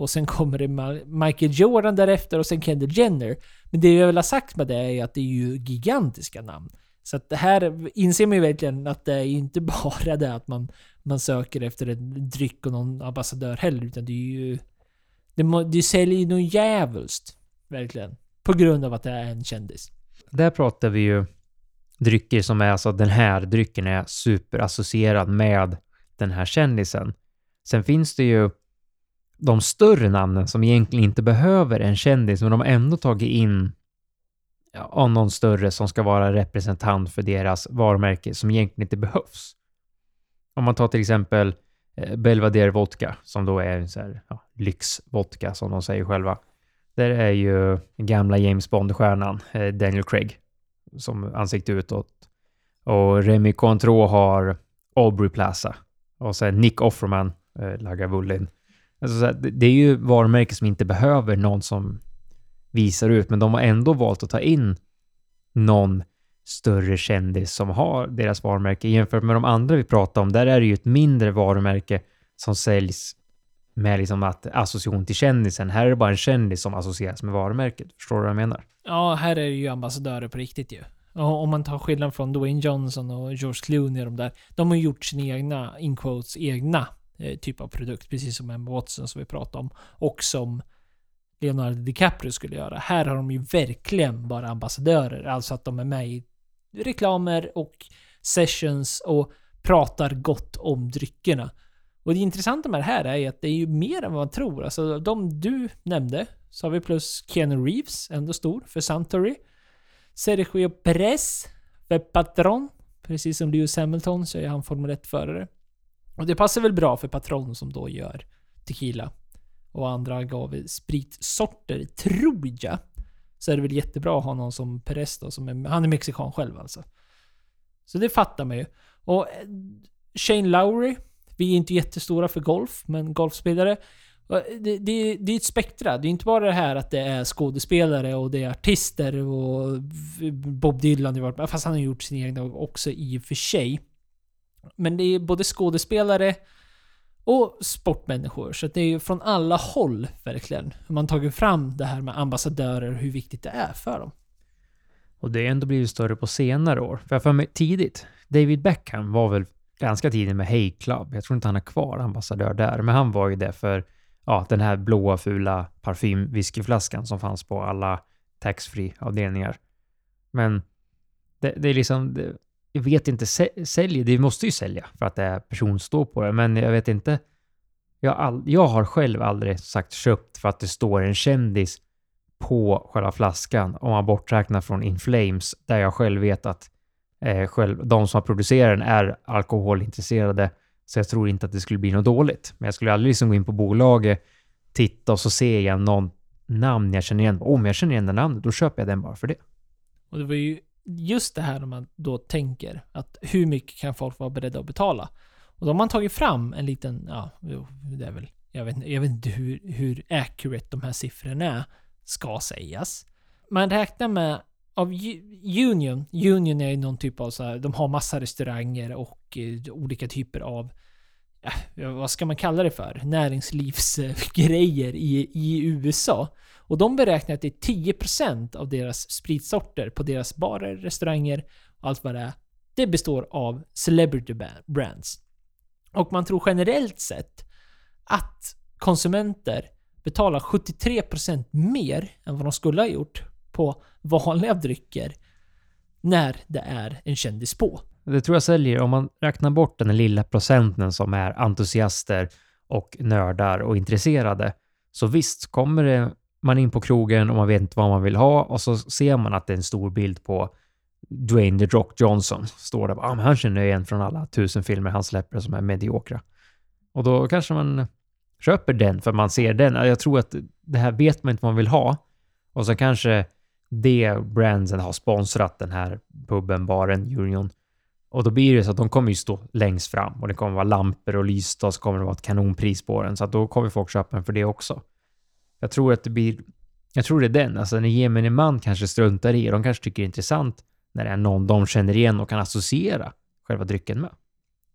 Och sen kommer det Michael Jordan därefter och sen Kendall Jenner. Men det jag vill ha sagt med det är att det är ju gigantiska namn. Så att det här inser man ju verkligen att det är inte bara det att man, man söker efter en dryck och någon ambassadör heller, utan det är ju... Det, det säljer ju något djävulskt. Verkligen. På grund av att det är en kändis. Där pratar vi ju drycker som är alltså den här drycken är superassocierad med den här kändisen. Sen finns det ju de större namnen som egentligen inte behöver en kändis, men de har ändå tagit in ja, någon större som ska vara representant för deras varumärke som egentligen inte behövs. Om man tar till exempel eh, Belvedere Vodka, som då är en så här, ja, lyxvodka som de säger själva. Där är ju gamla James Bond-stjärnan eh, Daniel Craig som ansikte utåt. Och Remy Cointreau har Aubrey Plaza. Och sen Nick Offerman, eh, Lagavulin. Alltså, här, det, är ju varumärken som inte behöver någon som visar ut, men de har ändå valt att ta in någon större kändis som har deras varumärke. Jämfört med de andra vi pratade om, där är det ju ett mindre varumärke som säljs med liksom att association till kändisen. Här är det bara en kändis som associeras med varumärket. Förstår du vad jag menar? Ja, här är det ju ambassadörer på riktigt ju. Och om man tar skillnad från Dwayne Johnson och George Clooney och de där. De har gjort sina egna, in quotes, egna Eh, typ av produkt. Precis som Emma Watson som vi pratade om. Och som Leonardo DiCaprio skulle göra. Här har de ju verkligen bara ambassadörer. Alltså att de är med i reklamer och sessions och pratar gott om dryckerna. Och det intressanta med det här är ju att det är ju mer än vad man tror. Alltså de du nämnde, så har vi plus Keanu Reeves, ändå stor, för Suntory. Sergio Perez för Patron. Precis som Lewis Hamilton så är han Formel 1-förare. Och det passar väl bra för Patron som då gör tequila och andra agave-spritsorter, tror jag. Så är det väl jättebra att ha någon som Perez då, som är, han är mexikan själv alltså. Så det fattar man ju. Och eh, Shane Lowry, vi är inte jättestora för golf, men golfspelare. Eh, det, det, det är ett spektra. Det är inte bara det här att det är skådespelare och det är artister och eh, Bob Dylan, fast han har gjort sin egna också i och för sig. Men det är både skådespelare och sportmänniskor. Så det är ju från alla håll verkligen. Hur man tagit fram det här med ambassadörer och hur viktigt det är för dem. Och det har ändå blivit större på senare år. För jag för mig tidigt, David Beckham var väl ganska tidigt med Hey Club. Jag tror inte han är kvar ambassadör där, men han var ju det för ja, den här blåa fula parfymwhiskyflaskan som fanns på alla taxfree avdelningar. Men det, det är liksom, det, jag vet inte, säljer, det måste ju sälja för att det är personstå på det, men jag vet inte. Jag, all, jag har själv aldrig sagt köpt för att det står en kändis på själva flaskan om man borträknar från Inflames där jag själv vet att eh, själv, de som har producerat den är alkoholintresserade. Så jag tror inte att det skulle bli något dåligt. Men jag skulle aldrig liksom gå in på bolaget, titta och så ser jag någon namn jag känner igen. Om jag känner igen det namnet, då köper jag den bara för det. Och det var ju just det här om man då tänker att hur mycket kan folk vara beredda att betala? Och då har man tagit fram en liten, ja, det är väl, jag vet, jag vet inte hur, hur accurate de här siffrorna är, ska sägas. Man räknar med av Union, Union är någon typ av så här, de har massa restauranger och eh, olika typer av, ja, vad ska man kalla det för? Näringslivsgrejer i, i USA. Och de beräknar att det är 10% av deras spritsorter på deras barer, restauranger och allt vad det är. Det består av celebrity brands. Och man tror generellt sett att konsumenter betalar 73% mer än vad de skulle ha gjort på vanliga drycker när det är en kändis på. Det tror jag säljer, om man räknar bort den lilla procenten som är entusiaster och nördar och intresserade, så visst kommer det man in på krogen och man vet inte vad man vill ha och så ser man att det är en stor bild på Dwayne The Rock Johnson. Står där ah, men han känner jag igen från alla tusen filmer han släpper som är mediokra. Och då kanske man köper den för man ser den. Jag tror att det här vet man inte vad man vill ha. Och så kanske det branden har sponsrat den här puben, baren, Union. Och då blir det så att de kommer ju stå längst fram och det kommer vara lampor och lysta och så kommer det vara ett kanonpris på den. Så att då kommer folk köpa den för det också. Jag tror att det blir... Jag tror det är den. Alltså när gemene man kanske struntar i, de kanske tycker det är intressant när det är någon de känner igen och kan associera själva drycken med.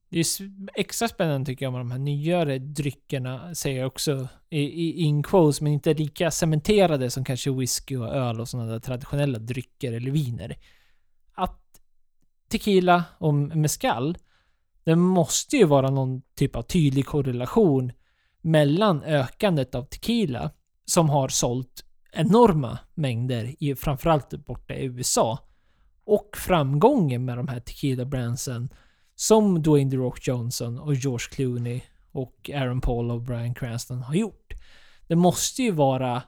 Det är extra spännande tycker jag med de här nyare dryckerna, säger jag också i, i in quotes, men inte lika cementerade som kanske whisky och öl och sådana där traditionella drycker eller viner. Tequila och mezcal, det måste ju vara någon typ av tydlig korrelation mellan ökandet av tequila som har sålt enorma mängder, i, framförallt borta i USA. Och framgången med de här tequila brandsen som Dwayne The Rock Johnson och George Clooney och Aaron Paul och Brian Cranston har gjort. det måste ju vara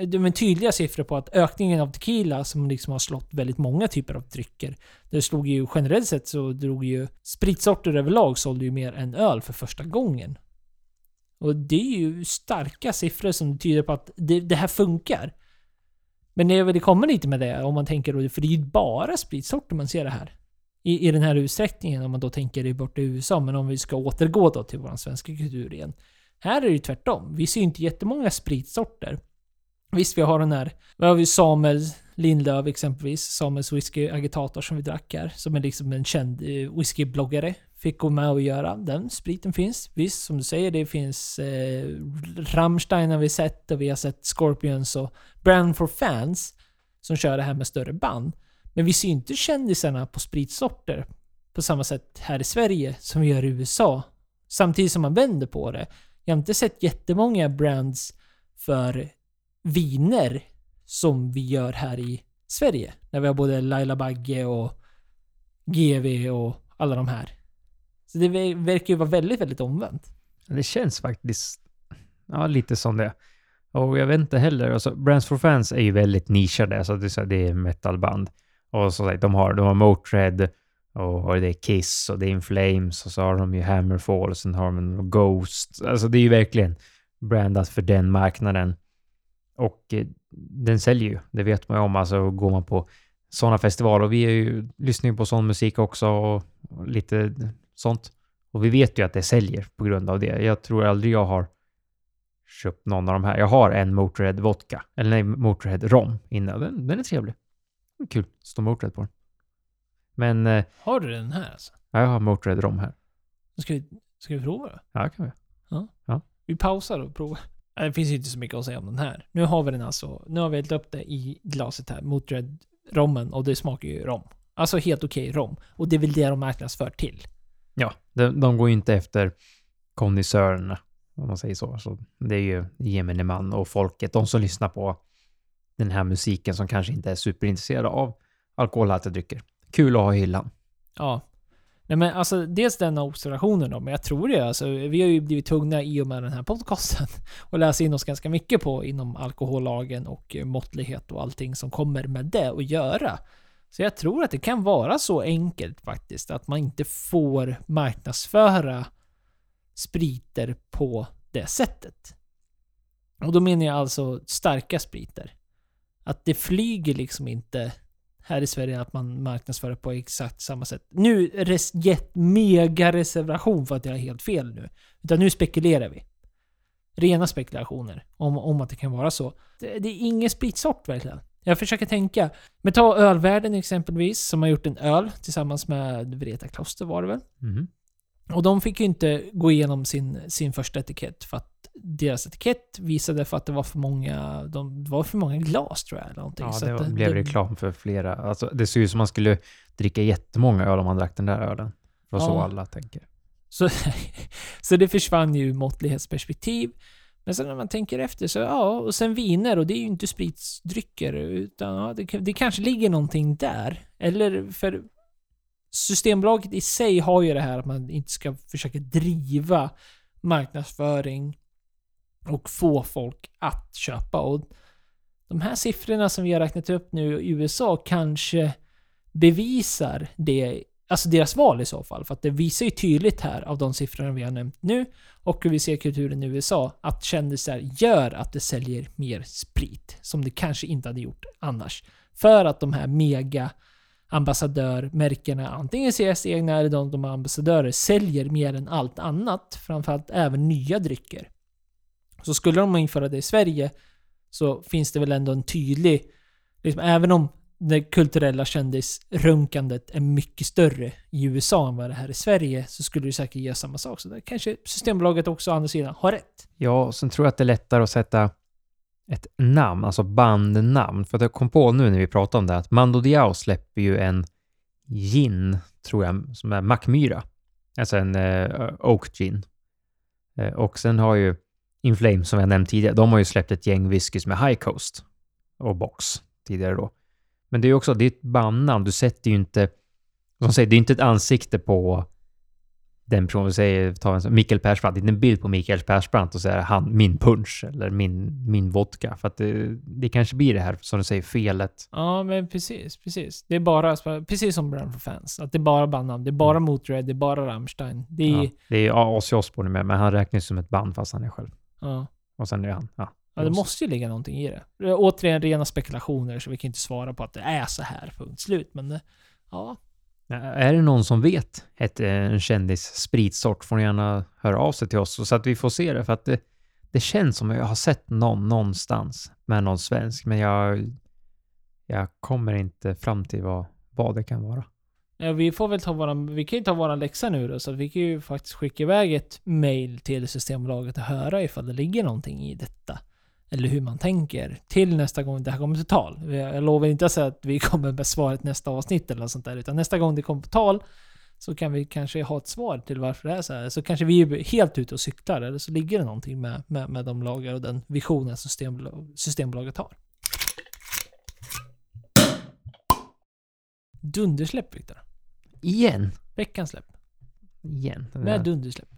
Eh, men tydliga siffror på att ökningen av tequila som liksom har slått väldigt många typer av drycker. Det slog ju generellt sett så drog ju spritsorter överlag sålde ju mer än öl för första gången. Och det är ju starka siffror som tyder på att det, det här funkar. Men det, det kommer lite med det om man tänker då, för det är ju bara spritsorter man ser det här. I, I den här utsträckningen om man då tänker det bort i USA. Men om vi ska återgå då till vår svenska kultur igen. Här är det ju tvärtom. Vi ser ju inte jättemånga spritsorter. Visst, vi har den här... Vi har ju Samuel Lindlöf exempelvis. Samuels whisky agitator som vi drack här. Som är liksom en känd eh, whiskybloggare. Fick gå med och göra. Den spriten finns. Visst, som du säger, det finns eh, Rammstein har vi sett och vi har sett Scorpions och Brand for Fans. Som kör det här med större band. Men vi ser ju inte kändisarna på spritsorter på samma sätt här i Sverige som vi gör i USA. Samtidigt som man vänder på det. Jag har inte sett jättemånga brands för viner som vi gör här i Sverige. När vi har både Laila Bagge och GV och alla de här. Så det verkar ju vara väldigt, väldigt omvänt. Det känns faktiskt ja, lite som det. Och jag vet inte heller, alltså Brands for Fans är ju väldigt nischade, alltså det är, ett det är metalband. Och så de har, de har Motörhead och det är Kiss och det är In Flames och så har de ju Hammerfall och sen har de Ghost. Alltså det är ju verkligen brandat för den marknaden. Och eh, den säljer ju, det vet man ju om. Alltså går man på sådana festivaler och vi är ju, lyssnar ju på sån musik också och lite sånt. Och vi vet ju att det säljer på grund av det. Jag tror aldrig jag har köpt någon av de här. Jag har en Motörhead vodka, eller nej, Motörhead rom inne. Den, den är trevlig. Kul. Står Motörhead på den. Men... Eh, har du den här alltså? Ja, jag har Motörhead rom här. Ska vi, ska vi prova då? Ja, det kan vi. Ja. ja. Vi pausar och provar. Det finns ju inte så mycket att säga om den här. Nu har vi den alltså. Nu har vi hällt upp det i glaset här. Motörhead rommen och det smakar ju rom. Alltså helt okej rom. Och det är väl det de marknadsför till. Ja, de, de går ju inte efter kondisörerna, om man säger så. så det är ju gemene man och folket, de som lyssnar på den här musiken som kanske inte är superintresserade av alkoholhaltiga drycker. Kul att ha i hyllan. Ja. Nej men alltså dels den observationen då, men jag tror det. Alltså, vi har ju blivit tvungna i och med den här podcasten att läsa in oss ganska mycket på inom alkohollagen och eh, måttlighet och allting som kommer med det att göra. Så jag tror att det kan vara så enkelt faktiskt att man inte får marknadsföra spriter på det sättet. Och då menar jag alltså starka spriter. Att det flyger liksom inte här i Sverige att man marknadsför på exakt samma sätt. Nu res, gett mega reservation för att jag är helt fel nu. Utan nu spekulerar vi. Rena spekulationer om, om att det kan vara så. Det, det är ingen spritsort verkligen. Jag försöker tänka. Men ta ölvärlden exempelvis, som har gjort en öl tillsammans med Vreta Kloster var det väl? Mm. Och de fick ju inte gå igenom sin, sin första etikett för att deras etikett visade för att det var för många, de, det var för många glas tror jag. Eller någonting. Ja, det, det blev det, reklam för flera. Alltså, det ser ut som man skulle dricka jättemånga öl om man drack den där ölen. Det var ja. så alla tänker. Så, så det försvann ju måttlighetsperspektiv. Men sen när man tänker efter så, ja, och sen viner och det är ju inte spritsdrycker utan ja, det, det kanske ligger någonting där. Eller för Systembolaget i sig har ju det här att man inte ska försöka driva marknadsföring och få folk att köpa. Och de här siffrorna som vi har räknat upp nu i USA kanske bevisar det, alltså deras val i så fall. För att det visar ju tydligt här av de siffrorna vi har nämnt nu och hur vi ser kulturen i USA att kändisar gör att det säljer mer sprit som det kanske inte hade gjort annars. För att de här mega ambassadörmärkena, antingen CS egna eller de, de ambassadörer, säljer mer än allt annat. Framförallt även nya drycker. Så skulle de införa det i Sverige så finns det väl ändå en tydlig... Liksom, även om det kulturella kändisrunkandet är mycket större i USA än vad det är i Sverige så skulle det säkert ge samma sak. Så där kanske Systembolaget också å andra sidan har rätt. Ja, och sen tror jag att det är lättare att sätta ett namn, alltså bandnamn. För att jag kom på nu när vi pratade om det att Mando Diao släpper ju en gin, tror jag, som är Mackmyra. Alltså en eh, Oak Gin. Eh, och sen har ju Inflame, som jag nämnt tidigare, de har ju släppt ett gäng whiskys med High Coast och Box tidigare då. Men det är ju också, det är ett bandnamn, du sätter ju inte, som säger, det är inte ett ansikte på den personen säger, ta en Mikael Persbrandt, inte en bild på Mikael Persbrandt och säger han min punch eller min, min vodka. För att det, det kanske blir det här, som du säger, felet. Ja, men precis, precis. Det är bara, precis som Brand for Fans, att det är bara bandnamn. Det är bara Motörhead, det är bara Rammstein. Det är, ja. det är Ozzy Osbourne med, men han räknas som ett band fast han är själv. Ja. Och sen är han, ja. Ja, det måste ju ligga någonting i det. Återigen rena spekulationer, så vi kan inte svara på att det är så här, punkt slut. Men det, ja, Är det någon som vet ett, eh, en kändis spritsort får ni gärna höra av sig till oss så att vi får se det. För att det, det känns som att jag har sett någon någonstans med någon svensk, men jag, jag kommer inte fram till vad, vad det kan vara. Ja, vi får väl ta våran, vi kan ju ta våran läxa nu då, så vi kan ju faktiskt skicka iväg ett mail till Systembolaget och höra ifall det ligger någonting i detta. Eller hur man tänker till nästa gång det här kommer till tal. Jag lovar inte att säga att vi kommer med svaret nästa avsnitt eller något sånt där, utan nästa gång det kommer på tal så kan vi kanske ha ett svar till varför det är så här. Så kanske vi är helt ute och cyklar, eller så ligger det någonting med, med, med de lagar och den visionen som Systembolag, Systembolaget har. Dundersläpp, Viktor. Igen! Veckans släpp. Igen. Med där, dundersläpp.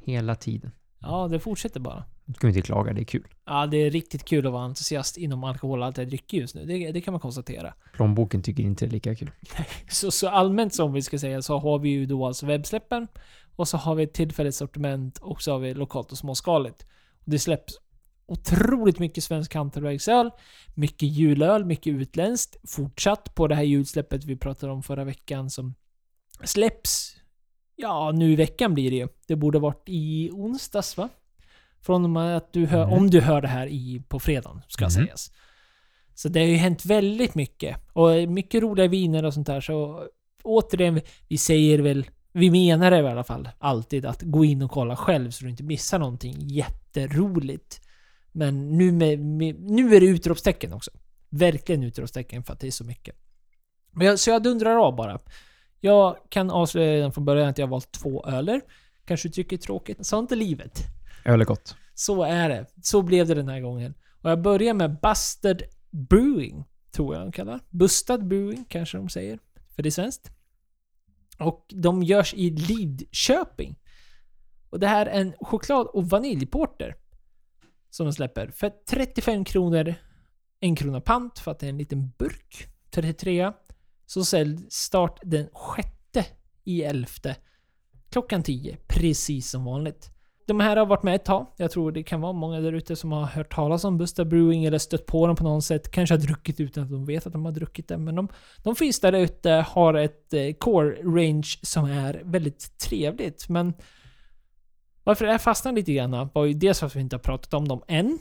hela tiden. Ja, det fortsätter bara. Nu ska vi inte klaga, det är kul. Ja, det är riktigt kul att vara entusiast inom alkoholhaltiga drycker just nu. Det, det kan man konstatera. Plånboken tycker inte det är lika kul. Så, så allmänt som vi ska säga så har vi ju då alltså webbsläppen. Och så har vi ett tillfälligt sortiment och så har vi lokalt och småskaligt. Det släpps otroligt mycket svensk hantverksöl. Mycket julöl, mycket utländskt. Fortsatt på det här julsläppet vi pratade om förra veckan som släpps. Ja, nu i veckan blir det ju. Det borde varit i onsdags va? Från och med att du hör, Mhm. om du hör det här i, på fredagen, ska Mhm. sägas. Så det har ju hänt väldigt mycket. Och mycket roliga viner och sånt där. Så återigen, vi säger väl, vi menar det i alla fall alltid, att gå in och kolla själv så du inte missar någonting jätteroligt. Men nu, med, med, nu är det utropstecken också. Verkligen utropstecken för att det är så mycket. Men jag, så jag dundrar av bara. Jag kan avslöja redan från början att jag har valt två öler. Kanske tycker det är tråkigt. Sånt är livet. Öl är gott. Så är det. Så blev det den här gången. Och jag börjar med Busted Brewing, tror jag de kallar. Bustad Brewing kanske de säger. För det är svenskt. Och de görs i Lidköping. Och det här är en choklad och vaniljporter. Som de släpper för 35 kronor. En krona pant för att det är en liten burk. 33. Så säljs start den sjätte i elfte. Klockan 10. Precis som vanligt. De här har varit med ett tag. Jag tror det kan vara många där ute som har hört talas om Busta Brewing eller stött på dem på något sätt. Kanske har druckit utan att de vet att de har druckit det. Men de, de finns där ute, har ett eh, core range som är väldigt trevligt. Men varför det här fastnade lite grann var ju dels för att vi inte har pratat om dem än.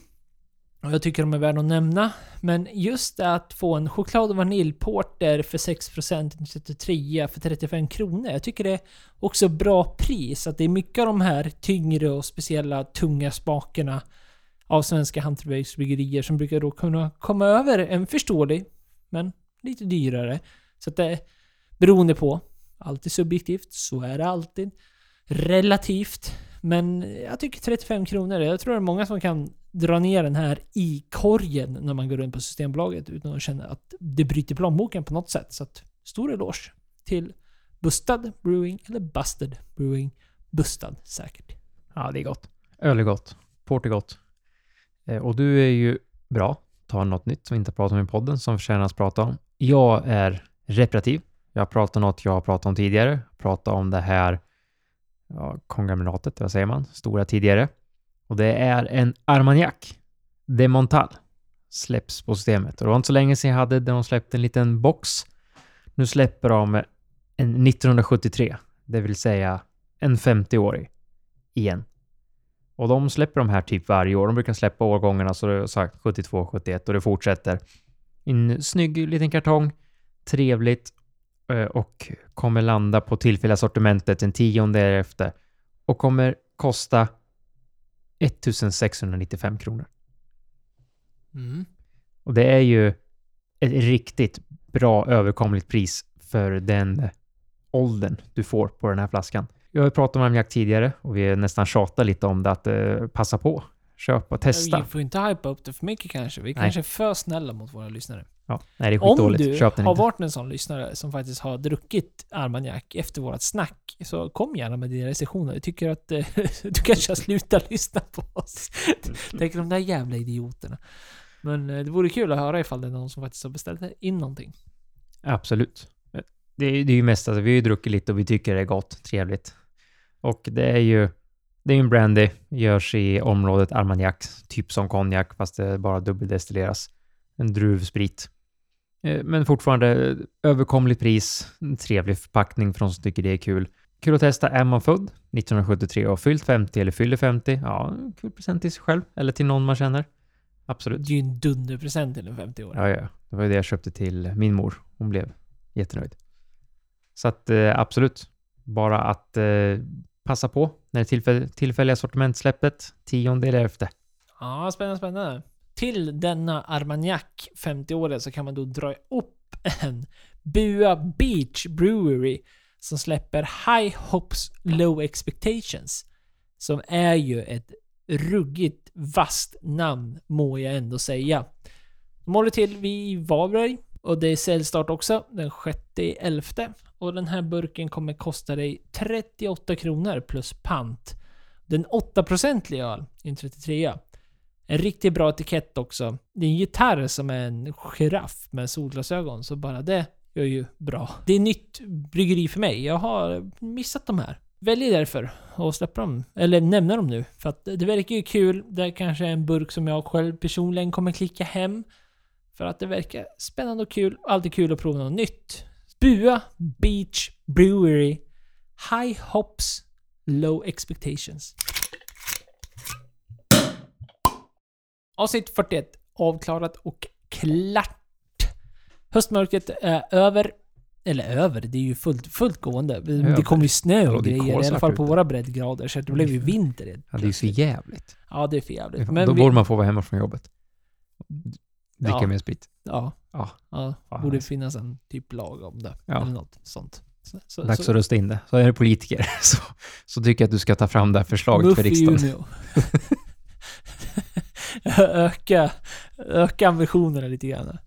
Och jag tycker de är värda att nämna. Men just det att få en choklad och vaniljporter för 6% 33 för 35 kronor. Jag tycker det är också bra pris. Att det är mycket av de här tyngre och speciella tunga smakerna av svenska hantverksbryggerier som brukar då kunna komma över en förståelig, men lite dyrare. Så att det är beroende på. Alltid subjektivt, så är det alltid. Relativt. Men jag tycker 35 kronor, jag tror det är många som kan dra ner den här i korgen när man går runt på Systembolaget utan att känna att det bryter plånboken på något sätt. Så att stor eloge till Bustad Brewing, eller Busted Brewing. Bustad säkert. Ja, det är gott. Öl är gott. Port är gott. Eh, och du är ju bra. Ta något nytt som vi inte pratat om i podden som förtjänar att prata om. Jag är reparativ. Jag pratar om något jag har pratat om tidigare. Pratar om det här ja, konglomeratet, vad säger man? Stora tidigare. Och det är en Armagnac de Montal. Släpps på systemet. Och det var inte så länge sedan jag hade där de släppte en liten box. Nu släpper de en 1973, det vill säga en 50-årig igen. Och de släpper de här typ varje år. De brukar släppa årgångarna så det är sagt 72, 71 och det fortsätter. En snygg liten kartong. Trevligt eh, Och kommer landa på tillfälliga sortimentet en tionde därefter. Och kommer kosta 1695 kronor. Mm. Och det är ju ett riktigt bra överkomligt pris för den åldern du får på den här flaskan. Jag har pratat om Armagnac tidigare och vi har nästan tjatat lite om det att eh, passa på. Köpa, testa. Vi får inte hypa upp det för mycket kanske. Vi Nej. kanske är för snälla mot våra lyssnare. Ja, nej det är Om du Köp den har inte. varit en sån lyssnare som faktiskt har druckit Armagnac efter vårat snack, så kom gärna med dina recensioner. Jag tycker att eh, du kanske har slutat lyssna på oss. Tänker de där jävla idioterna. Men eh, det vore kul att höra ifall det är någon som faktiskt har beställt in någonting. Absolut. Det är, det är ju mest att vi har ju druckit lite och vi tycker det är gott, trevligt. Och det är ju, det är en brandy, görs i området Armagnac, typ som konjak, fast det bara dubbeldestilleras. En druvsprit. Eh, Men fortfarande överkomligt pris, en trevlig förpackning för de som tycker det är kul. Kul att testa. Är man född 1973 och fyllt 50 eller fyller 50, ja, kul present till sig själv eller till någon man känner. Absolut. Det är ju en dunderpresent till en 50 år. Ja, ja. Det var ju det jag köpte till min mor. Hon blev jättenöjd. Så att eh, absolut, bara att eh, passa på när det tillfäll tillfälliga sortimentsläppet, tionde eller elfte. Ja, spännande, spännande. Till denna Armagnac 50-åriga så kan man då dra upp en Bua Beach Brewery som släpper High Hopes Low Expectations. Som är ju ett ruggigt vasst namn, må jag ändå säga. De håller till vid Varberg och det är säljstart också den 6.11. Och den här burken kommer kosta dig 38 kronor plus pant. Den 8-procentiga öl i en 33 en riktigt bra etikett också. Det är en gitarr som är en giraff med solglasögon, så bara det gör ju bra. Det är nytt bryggeri för mig. Jag har missat de här. Väljer därför att släppa dem, eller nämna dem nu. För att det verkar ju kul. Det är kanske är en burk som jag själv personligen kommer klicka hem. För att det verkar spännande och kul. Alltid kul att prova något nytt. Bua Beach Brewery High Hops Low Expectations. Avsnitt 41 avklarat och klart. Höstmörkret är över. Eller över, det är ju fullt, fullt gående. Det kommer ju snö och grejer. I alla fall på våra breddgrader. Så det blev ju vinter. helt Ja, det är ju så jävligt. Ja, det är för jävligt. Då Men vi, borde man få vara hemma från jobbet. Dricka Ja. mer sprit. ja, Ja. ja, borde nice. finnas en typ lag om det. Ja. Eller något sånt. Så, så, Dags så, att rösta in det. Så är det politiker så, så tycker jag att du ska ta fram det här förslaget Muff för i riksdagen. Umeå. öka, öka ambitionerna lite grann.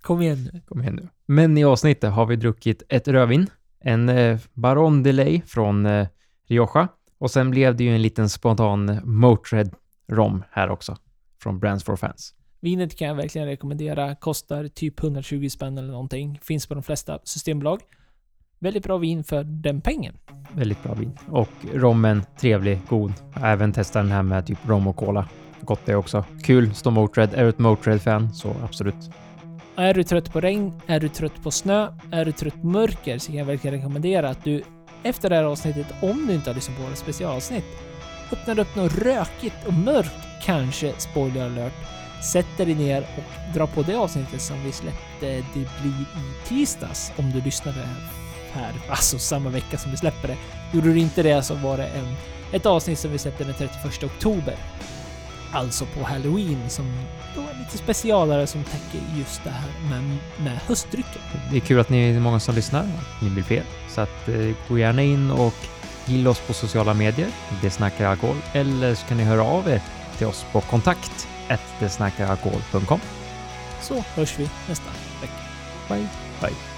Kom igen nu. Kom igen nu. Men i avsnittet har vi druckit ett rödvin, en eh, Baron Delay från eh, Rioja och sen blev det ju en liten spontan Motörhead rom här också från Brands for Fans. Vinet kan jag verkligen rekommendera. Kostar typ 120 spänn eller någonting. Finns på de flesta systembolag. Väldigt bra vin för den pengen. Väldigt bra vin. Och rommen, trevlig, god. Jag har även testat den här med typ rom och cola. Gott det också. Kul, står Motörhead. Är du ett Motörhead-fan så absolut. Är du trött på regn? Är du trött på snö? Är du trött på mörker? Så kan jag verkligen rekommendera att du efter det här avsnittet, om du inte har lyssnat på våra specialavsnitt, öppnar upp något rökigt och mörkt, kanske spoiler alert, sätter dig ner och drar på det avsnittet som vi släppte, det blir i tisdags, om du lyssnade här, alltså samma vecka som vi släpper det. Gjorde du inte det så var det en, ett avsnitt som vi släppte den 31 oktober. Alltså på Halloween som då är lite specialare som täcker just det här med, med höstdrycken. Det är kul att ni är många som lyssnar. Ni vill fler. Så att eh, gå gärna in och gilla oss på sociala medier. Det snackar alkohol. Eller så kan ni höra av er till oss på kontakt desnackaralkohol.com. Så hörs vi nästa vecka. Bye. Bye.